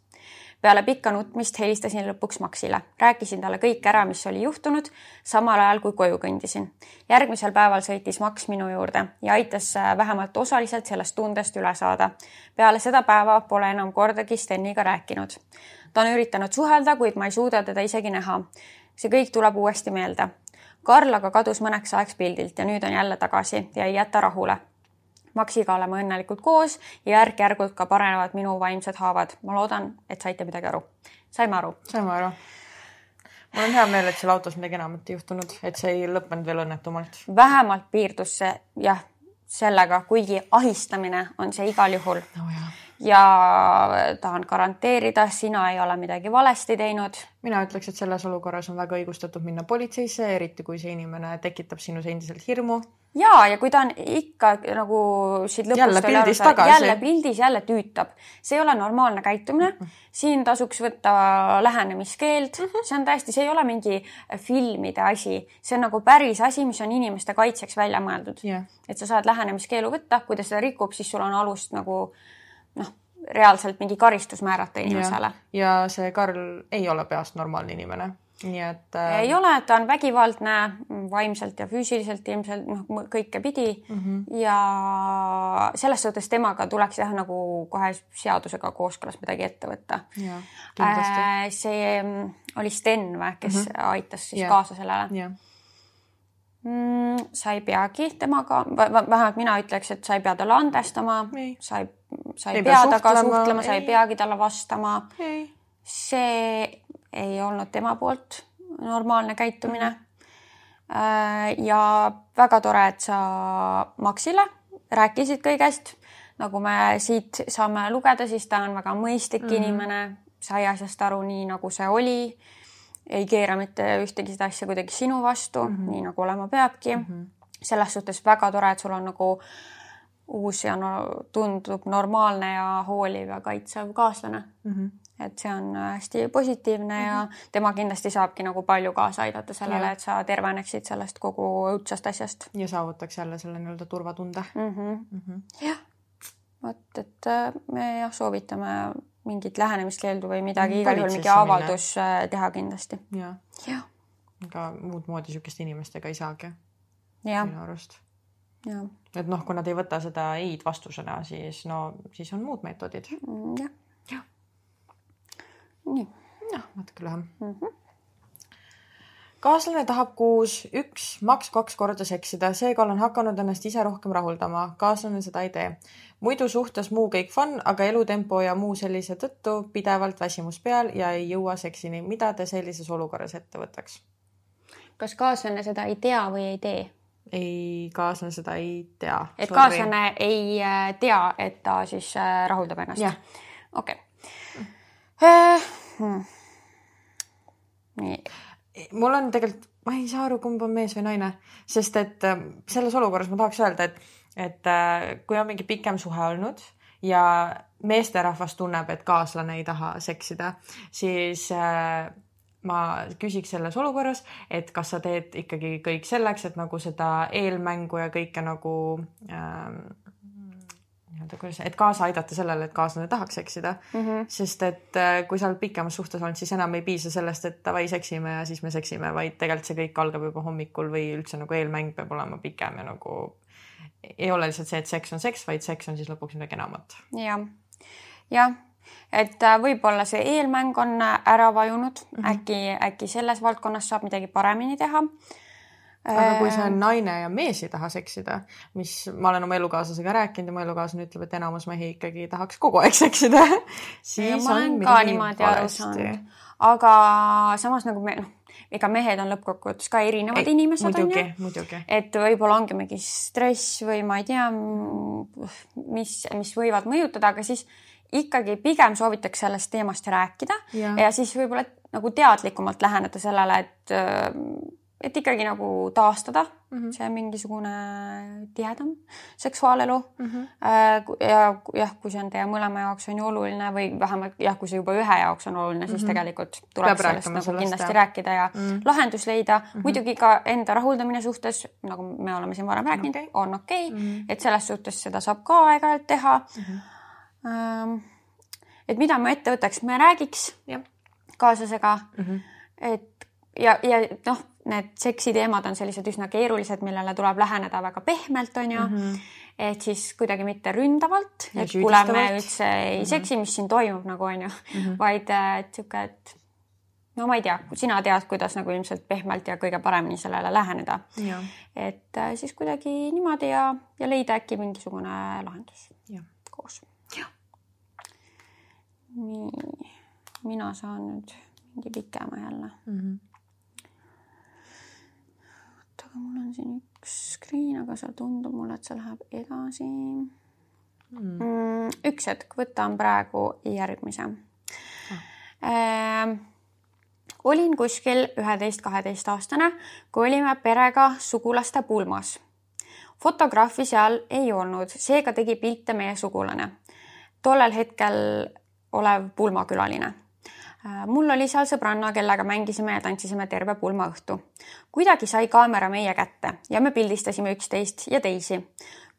peale pikka nutmist helistasin lõpuks Maxile, rääkisin talle kõik ära, mis oli juhtunud, samal ajal kui koju kõndisin. järgmisel päeval sõitis Max minu juurde ja aitas äh, vähemalt osaliselt sellest tundest üle saada. peale seda päeva pole enam kordagi Steniga rääkinud. ta on üritanud suhelda, kuid ma ei suuda teda isegi näha. See kõik tuleb uuesti meelde. Karl aga kadus mõneks ajaks pildilt ja nüüd on jälle tagasi ja ei jäta rahule Maxiga oleme õnnelikult koos ja järk-järgult ka paranevad minu vaimsed haavad. ma loodan, et saite midagi aru. saime aru? saime aru. mul on hea meel, et seal autos midagi enamat ei juhtunud, et see ei lõppenud veel õnnetumalt. vähemalt piirdus see jah, sellega, kuigi ahistamine on see igal juhul oh, ja tahan garanteerida, sina ei ole midagi valesti teinud. mina ütleks, et selles olukorras on väga õigustatud minna politseisse, eriti kui see inimene tekitab sinus endiselt hirmu. ja, ja kui ta on ikka nagu siit lõpust jälle pildis tagasi, jälle pildis, jälle tüütab, see ei ole normaalne käitumine. -hmm. siin tasuks võtta lähenemiskeeld mm, -hmm. see on täiesti, see ei ole mingi filmide asi, see on nagu päris asi, mis on inimeste kaitseks välja mõeldud yeah.. et sa saad lähenemiskeelu võtta, kui ta seda rikub, siis sul on alust nagu noh, reaalselt mingi karistus määrata inimesele. ja see Karl ei ole peast normaalne inimene, nii et äh.... ei ole, ta on vägivaldne vaimselt ja füüsiliselt ilmselt noh, kõike pidi mm. -hmm. ja selles suhtes temaga tuleks jah, nagu kohe seadusega kooskõlas midagi ette võtta. Äh, see mm, oli Sten või, kes mm -hmm. aitas siis ja. kaasa sellele mm,? sa ei peagi temaga, vähemalt mina ütleks, et sa ei pea talle andestama, sa ei, sa ei, ei pea temaga suhtlema, sa ei peagi talle vastama. see ei olnud tema poolt normaalne käitumine mm. -hmm. ja väga tore, et sa Maxile rääkisid kõigest. nagu me siit saame lugeda, siis ta on väga mõistlik mm -hmm. inimene, sai asjast aru nii, nagu see oli ei keera mitte ühtegi seda asja kuidagi sinu vastu mm, -hmm. nii nagu olema peabki mm. -hmm. selles suhtes väga tore, et sul on nagu uus ja no tundub normaalne ja hooliv ja kaitsev kaaslane mm. -hmm et see on hästi positiivne mm -hmm. ja mhm. tema kindlasti saabki nagu palju kaasa aidata sellele, et sa terveneksid sellest kogu õudsast asjast. ja saavutaks jälle selle nii-öelda turvatunde mm. -hmm. Mm -hmm. jah, vot, et äh, me jah, soovitame mingit lähenemiskeeldu või midagi, igal juhul mingi avaldus. Äh, teha kindlasti. jah ja. ja.. ega muud moodi niisugust inimestega ei saagi. minu arust. et noh, kui nad ei võta seda ei-d vastusena, siis no siis on muud meetodid. Mm, jah. nii. jah, natuke lühem mm. -hmm kaaslane tahab kuus, üks, maks kaks korda seksida, seega olen hakanud ennast ise rohkem rahuldama. kaaslane seda ei tee muidu suhtes muu kõik fun, aga elutempo ja muu sellise tõttu pidevalt väsimus peal ja ei jõua seksini. mida te sellises olukorras ette võtaks? kas kaaslane seda ei tea või ei tee? ei, kaaslane seda ei tea. et Sorry. kaaslane ei äh, tea, et ta siis äh, rahuldab ennast? okei. Äh, hmm. nii. Mul on tegelikult, ma ei saa aru, kumb on mees või naine, sest et selles olukorras ma tahaks öelda, et et äh, kui on mingi pikem suhe olnud ja meesterahvas tunneb, et kaaslane ei taha seksida, siis äh, ma küsiks selles olukorras, et kas sa teed ikkagi kõik selleks, et nagu seda eelmängu ja kõike nagu ähm, nii-öelda kuidas, et kaasa aidata sellele, et kaaslane tahaks seksida mm. -hmm. sest et äh, kui sa oled pikemas suhtes olnud, siis enam ei piisa sellest, et davai, seksime ja siis me seksime, vaid tegelikult see kõik algab juba hommikul või üldse nagu eelmäng peab olema pikem ja nagu ei ole lihtsalt see, et seks on seks, vaid seks on siis lõpuks midagi enamat ja.. jah, jah, et äh, võib-olla see eelmäng on äh, ära vajunud mm, -hmm. äkki, äkki selles valdkonnas saab midagi paremini teha aga kui see on äh, naine ja mees ei taha seksida, mis ma olen oma elukaaslasega rääkinud ja mu elukaaslane ütleb, et enamus mehi ikkagi tahaks kogu aeg seksida siis ka niimoodi aru saanud. aga samas nagu me, noh, ega mehed on lõppkokkuvõttes ka erinevad ei, inimesed muidugi, on ju. et võib-olla ongi mingi stress või ma ei tea, mis, mis võivad mõjutada, aga siis ikkagi pigem soovitaks sellest teemast rääkida ja, ja siis võib-olla nagu teadlikumalt läheneda sellele, et et ikkagi nagu taastada mm -hmm. see mingisugune tihedam seksuaalelu mm. -hmm. ja jah, kui see on teie mõlema jaoks on ju oluline või vähemalt jah, kui see juba ühe jaoks on oluline, siis mm -hmm. tegelikult tuleb sellest nagu sellest, kindlasti jah. rääkida ja mm -hmm. lahendus leida mm. -hmm. muidugi ka enda rahuldamine suhtes, nagu me oleme siin varem rääkinud okay., on okei okay. mm, -hmm. et selles suhtes seda saab ka aeg-ajalt teha mm. -hmm. et mida ma ette võtaks, me räägiks ja. kaaslasega mm, -hmm. et ja, ja noh need seksiteemad on sellised üsna keerulised, millele tuleb läheneda väga pehmelt, on ju mm. -hmm. et siis kuidagi mitte ründavalt, et kuule, me üldse ei mm -hmm. seksi, mis siin toimub nagu on ju mm, -hmm. vaid et sihuke, et no ma ei tea, sina tead, kuidas nagu ilmselt pehmelt ja kõige paremini sellele läheneda. et äh, siis kuidagi niimoodi ja, ja leida äkki mingisugune lahendus ja. koos. nii, mina saan nüüd mingi pikema jälle mm. -hmm. Aga mul on siin üks screen, aga seal tundub mulle, et see läheb edasi. Mm.. Mm, üks hetk, võtan praegu järgmise. Ah.. Äh, olin kuskil üheteist-kaheteistaastane, kui olime perega sugulaste pulmas. fotograafi seal ei olnud, seega tegi pilte meie sugulane, tollel hetkel olev pulmakülaline mul oli seal sõbranna, kellega mängisime ja tantsisime terve pulma õhtu. kuidagi sai kaamera meie kätte ja me pildistasime üksteist ja teisi.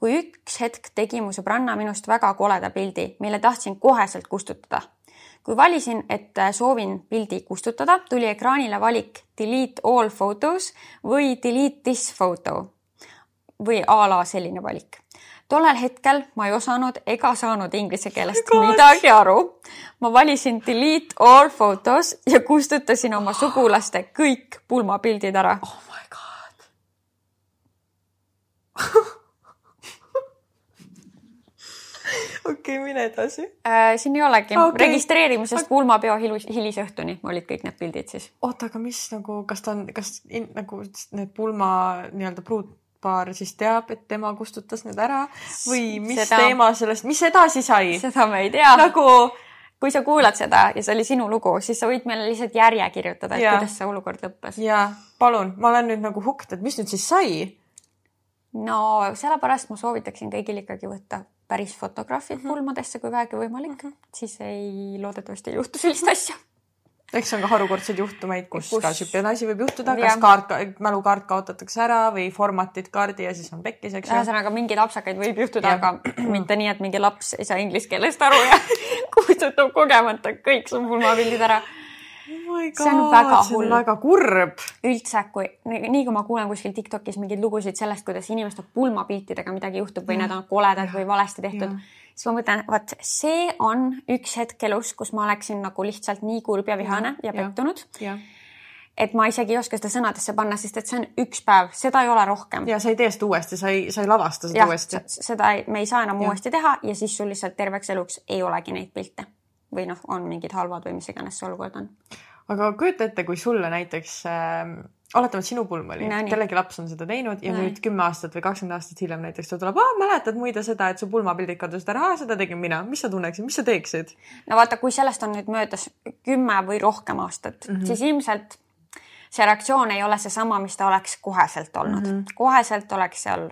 kui üks hetk tegi mu sõbranna minust väga koleda pildi, mille tahtsin koheselt kustutada. kui valisin, et soovin pildi kustutada, tuli ekraanile valik delete all photos või delete this photo või a la selline valik tollel hetkel ma ei osanud ega saanud inglise keelest God. midagi aru. ma valisin delete all photos ja kustutasin oma sugulaste kõik pulmapildid ära. oh my god okei okay,, mine edasi äh,. siin ei olegi okay., registreerimisest okay. pulmapeo hilus, hilisõhtuni olid kõik need pildid siis. oota, aga mis nagu, kas ta on, kas in, nagu need pulma nii-öelda pruut paar siis teab, et tema kustutas need ära või mis seda... teema sellest, mis edasi sai? seda me ei tea. nagu kui sa kuulad seda ja see oli sinu lugu, siis sa võid meile lihtsalt järje kirjutada, et ja. kuidas see olukord lõppes. ja palun, ma olen nüüd nagu hukt, et mis nüüd siis sai? no sellepärast ma soovitaksin kõigil ikkagi võtta päris fotograafid mm -hmm. pulmadesse, kui vähegi võimalik mm, -hmm. siis ei, loodetavasti ei juhtu sellist asja eks on ka harukordseid juhtumeid, kus, kus... ka siukene asi võib juhtuda, kas kaart, mälukaart kaotatakse ära või formatid kaardi ja siis on pekkis, eks ju. ühesõnaga mingeid apsakaid võib juhtuda, aga mitte nii, et mingi laps ei saa inglise keelest aru ja kustutab kogemata kõik su pulmapildid ära oh. see on väga hull. väga kurb. üldse, kui nii kui ma kuulen kuskil Tiktokis mingeid lugusid sellest, kuidas inimeste pulmapiltidega midagi juhtub või ja. need on koledad või valesti tehtud ja siis ma mõtlen, vot see on üks hetk elus, kus ma oleksin nagu lihtsalt nii kurb ja vihane ja, ja pettunud. et ma isegi ei oska seda sõnadesse panna, sest et see on üks päev, seda ei ole rohkem. ja sa ei tee seda uuesti, sa ei, sa ei lavasta seda ja, uuesti. seda ei, me ei saa enam ja. uuesti teha ja siis sul lihtsalt terveks eluks ei olegi neid pilte või noh, on mingid halvad või mis iganes see olukord on. aga kujuta ette, kui sulle näiteks äh, oletame, et sinu pulm oli no,, kellegi laps on seda teinud ja no, nüüd kümme aastat või kakskümmend aastat hiljem näiteks ta tuleb, mäletad muide seda, et su pulmapildid kadusid ära, seda tegin mina, mis sa tunneksid, mis sa teeksid? no vaata, kui sellest on nüüd möödas kümme või rohkem aastat mm, -hmm. siis ilmselt see reaktsioon ei ole seesama, mis ta oleks koheselt olnud mm. -hmm. koheselt oleks seal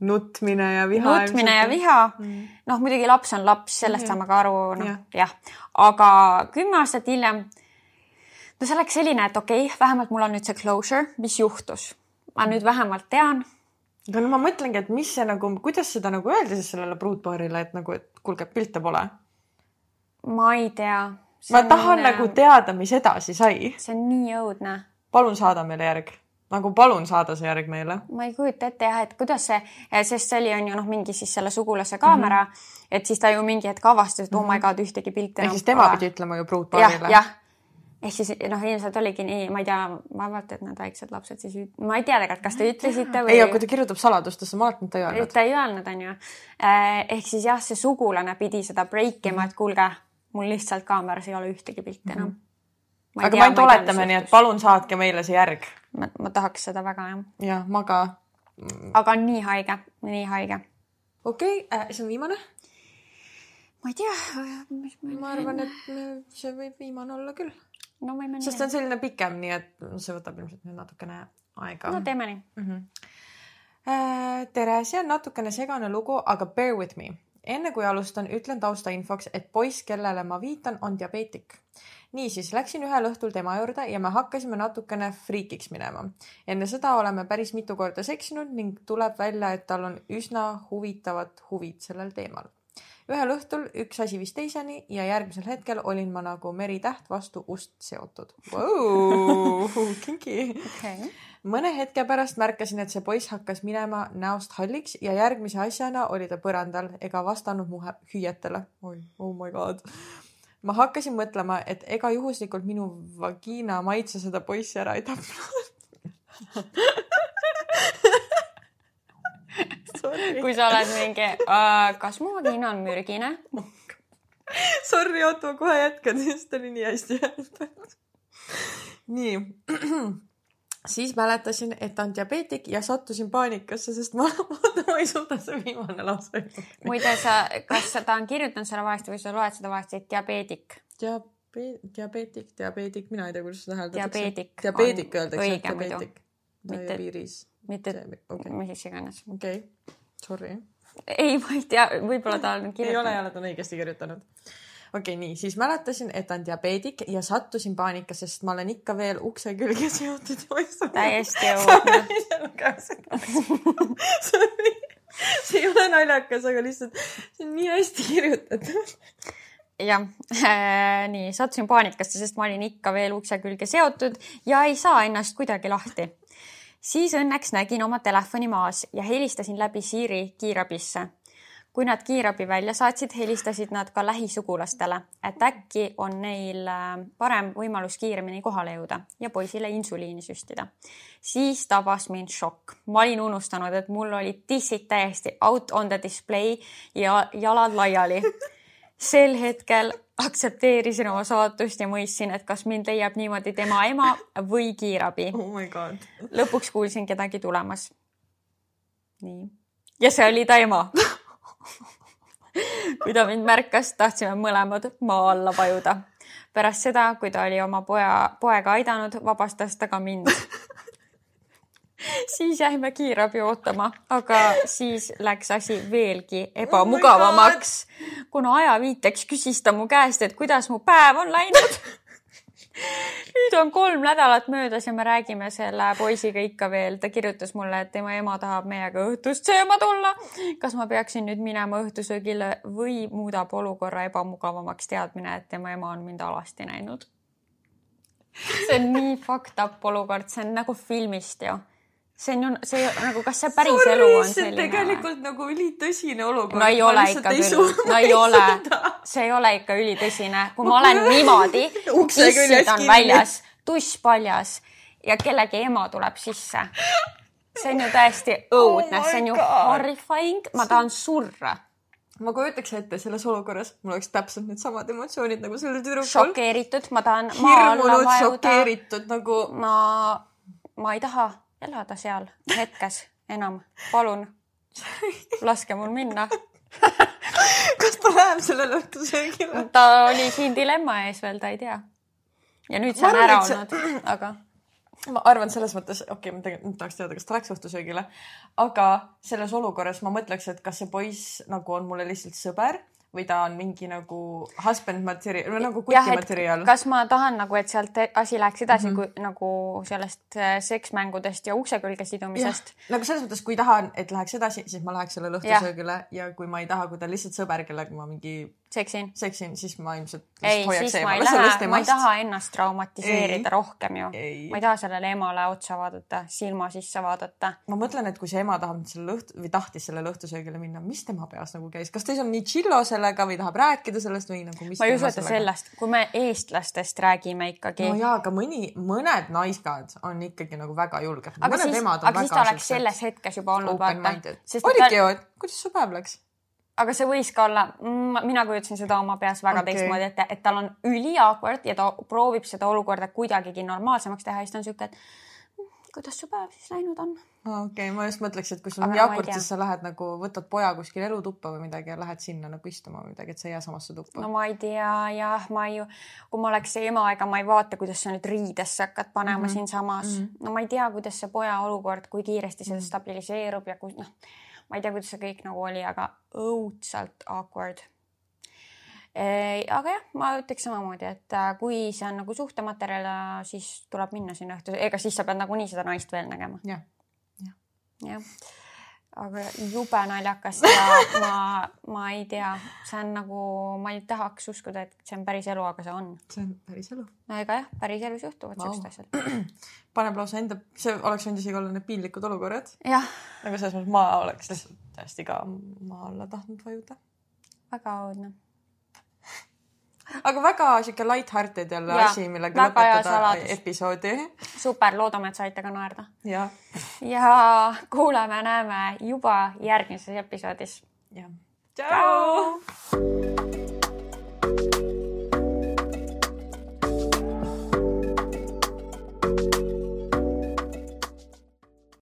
nutmine ja viha. nutmine ja viha mm. noh, muidugi laps on laps, sellest mm -hmm. saame ka aru, noh jah ja., aga kümme aastat hiljem no see oleks selline, et okei okay,, vähemalt mul on nüüd see closure, mis juhtus. ma nüüd vähemalt tean. no ma mõtlengi, et mis see nagu, kuidas seda nagu öelda siis sellele pruutpaarile, et nagu, et kuulge, pilte pole. ma ei tea. ma tahan on, nagu teada, mis edasi sai. see on nii õudne. palun saada meile järg nagu palun saada see järg meile. ma ei kujuta ette jah, et kuidas see, sest see oli, on ju noh, mingi siis selle sugulase kaamera mm, -hmm. et siis ta ju mingi hetk avastas, et oh my mhm. god, ühtegi pilti enam. ehk siis tema pidi ütlema ju pruutpaarile. jah, jah ehk siis noh, ilmselt oligi nii, ma ei tea, vaevalt, et need väiksed lapsed siis, ma ei tea tegelikult, kas te ütlesite või? ei, aga kui ta kirjutab saladustesse, ma arvan, et ta ei öelnud. ta ei öelnud, onju. Eh, ehk siis jah, see sugulane pidi seda break ima, et kuulge, mul lihtsalt kaameras ei ole ühtegi pilti enam mm. -hmm. aga tea, me ainult oletame nii, et palun saatke meile see järg. ma, ma tahaks seda väga jah. jah, ma ka. aga nii haige, nii haige. okei okay, äh,, see on viimane ma ei tea. ma arvan, et see võib viimane olla küll no võime nii. sest see on selline pikem, nii et see võtab ilmselt nüüd natukene aega. no teeme nii mm. -hmm. tere, see on natukene segane lugu, aga bear with me. enne kui alustan, ütlen taustainfoks, et poiss, kellele ma viitan, on diabeetik. niisiis läksin ühel õhtul tema juurde ja me hakkasime natukene friikiks minema. enne seda oleme päris mitu korda seksinud ning tuleb välja, et tal on üsna huvitavad huvid sellel teemal ühel õhtul üks asi viis teiseni ja järgmisel hetkel olin ma nagu meritäht vastu ust seotud wow,. kinki okay. mõne hetke pärast märkasin, et see poiss hakkas minema näost halliks ja järgmise asjana oli ta põrandal ega vastanud mu hüüetele. oi, oh my god ma hakkasin mõtlema, et ega juhuslikult minu vagiina maitse seda poissi ära ei tapnud kui sa oled mingi äh,, kas mu vagiina on mürgine? Sorry, oota, ma kohe jätkan, sest oli nii hästi öeldud. nii siis mäletasin, et ta on diabeetik ja sattusin paanikasse, sest ma, ma ei suuda see viimane lause. muide, sa, kas ta on kirjutanud selle valesti või sa loed seda valesti, diabeetik? diabeet, diabeetik, diabeetik, mina ei tea, kuidas seda hääldatakse. diabeetik. diabeedik öeldakse. õige muidu. diabeeris. mitte okay., mis iganes. okei okay., sorry. ei, ma ei tea, võib-olla ta on kirjutanud. ei ole, ei ole, ta on õigesti kirjutanud okei okay,, nii, siis mäletasin, et on diabeedik ja sattusin paanikasse, sest ma olen ikka veel ukse külge seotud. täiesti õudne. see ei ole naljakas, aga lihtsalt see on nii hästi kirjutatud jah äh,, nii sattusin paanikasse, sest ma olin ikka veel ukse külge seotud ja ei saa ennast kuidagi lahti. Siis õnneks nägin oma telefoni maas ja helistasin läbi Siiri kiirabisse kui nad kiirabi välja saatsid, helistasid nad ka lähisugulastele, et äkki on neil äh, parem võimalus kiiremini kohale jõuda ja poisile insuliini süstida. siis tabas mind šokk. ma olin unustanud, et mul olid tissid täiesti out on the display ja jalad laiali. sel hetkel aktsepteerisin oma saatust ja mõistsin, et kas mind leiab niimoodi tema ema või kiirabi oh. lõpuks kuulsin kedagi tulemas. nii. ja see oli ta ema kui ta mind märkas, tahtsime mõlemad maa alla vajuda. pärast seda, kui ta oli oma poja, poega aidanud, vabastas ta ka mind. siis jäime kiirabi ootama, aga siis läks asi veelgi ebamugavamaks oh, kuna ajaviiteks küsis ta mu käest, et kuidas mu päev on läinud nüüd on kolm nädalat möödas ja me räägime selle poisiga ikka veel. ta kirjutas mulle, et tema ema tahab meiega õhtust sööma tulla. kas ma peaksin nüüd minema õhtusöögile või muudab olukorra ebamugavamaks teadmine, et tema ema on mind alasti näinud? see on nii fucked up olukord, see on nagu filmist ju see on ju, see nagu, kas see päris Sorry, elu on selline? tegelikult nagu ülitõsine olukord. no ei ole ikka küll, no ei ole, see ei ole ikka ülitõsine, kui ma olen niimoodi, tissid on väljas, tuss paljas ja kellegi ema tuleb sisse. see on ju täiesti õudne oh, see on ju horrifying, ma tahan surra ma kujutaks ette selles olukorras, mul oleks täpselt needsamad emotsioonid nagu sellel tüdrukul. šokeeritud, ma tahan. hirmunud, šokeeritud nagu. ma, ma ei taha elada seal hetkes enam, palun laske mul minna kas ta läheb sellele õhtusöögile? ta oli siin dilemma ees veel, ta ei tea. ja nüüd see on ära olnud, aga. ma arvan selles mõttes, okei okay,, ma tegelikult tahaks teada, kas ta läks õhtusöögile, aga selles olukorras ma mõtleks, et kas see poiss nagu on mulle lihtsalt sõber või ta on mingi nagu husband materjal või nagu kuti materjal. kas ma tahan nagu, et sealt asi läheks edasi mm -hmm. kui nagu sellest äh, seksmängudest ja ukse külge sidumisest. nagu selles mõttes, kui tahan, et läheks edasi, siis ma läheks sellele õhtusöögile ja. ja kui ma ei taha, kui ta on lihtsalt sõber, kellega ma mingi seksin, seksin, siis ma ilmselt ei, siis ma ei lähe, ma ei taha ennast traumatiseerida ei, rohkem ju. ma ei taha sellele emale otsa vaadata, silma sisse vaadata. ma mõtlen, et kui see ema tahab sellele õhtu või tahtis sellele õhtusöögile minna, mis tema peas nagu käis, kas ta on nii chillo sellega või tahab rääkida sellest või nagu ma ei usu, et ta sellest, kui me eestlastest räägime ikkagi. no jaa, aga mõni, mõned naiskad on ikkagi nagu väga julged. aga siis, aga siis ta oleks selles hetkes juba olnud vaata. oligi ju, et kuidas su päev läks? Aga see võis ka olla, mm, mina kujutasin seda oma peas väga okay. teistmoodi ette, et tal on üli awkward ja ta proovib seda olukorda kuidagigi normaalsemaks teha ja siis ta on siuke, et mm, kuidas su päev siis läinud on? okei okay,, ma just mõtleks, et kui sul on nii awkward, siis sa lähed nagu võtad poja kuskil elutuppa või midagi ja lähed sinna nagu istuma või midagi, et sa ei jää samasse tuppa. no ma ei tea, jah, ma ju, kui ma oleks ema, ega ma ei vaata, kuidas sa nüüd riidesse hakkad panema mm -hmm. siinsamas mm. -hmm. no ma ei tea, kuidas see poja olukord, kui kiiresti see mm -hmm. stabiliseerub ja kui noh ma ei tea, kuidas see kõik nagu oli, aga õudselt awkward. aga jah, ma ütleks samamoodi, et äh, kui see on nagu suhtematerjal, siis tuleb minna sinna õhtul, ega siis sa pead nagunii seda naist veel nägema. Ja.. jah, jah aga jube naljakas ja ma, ma ei tea, see on nagu, ma ei tahaks uskuda, et see on päris elu, aga see on. see on päris elu. no ega jah, päris elus juhtuvad wow. siuksed asjad. paneb lausa enda, see oleks võinud isegi olla need piinlikud olukorrad. aga selles mõttes ma oleks lihtsalt hästi ka maa alla tahtnud vajuda. väga õudne. Aga väga sihuke light-hearted jälle asi, millega lõpetada episoodi. super, loodame, et saite ka naerda. jah, ja kuuleme-näeme juba järgmises episoodis. jah. tšau.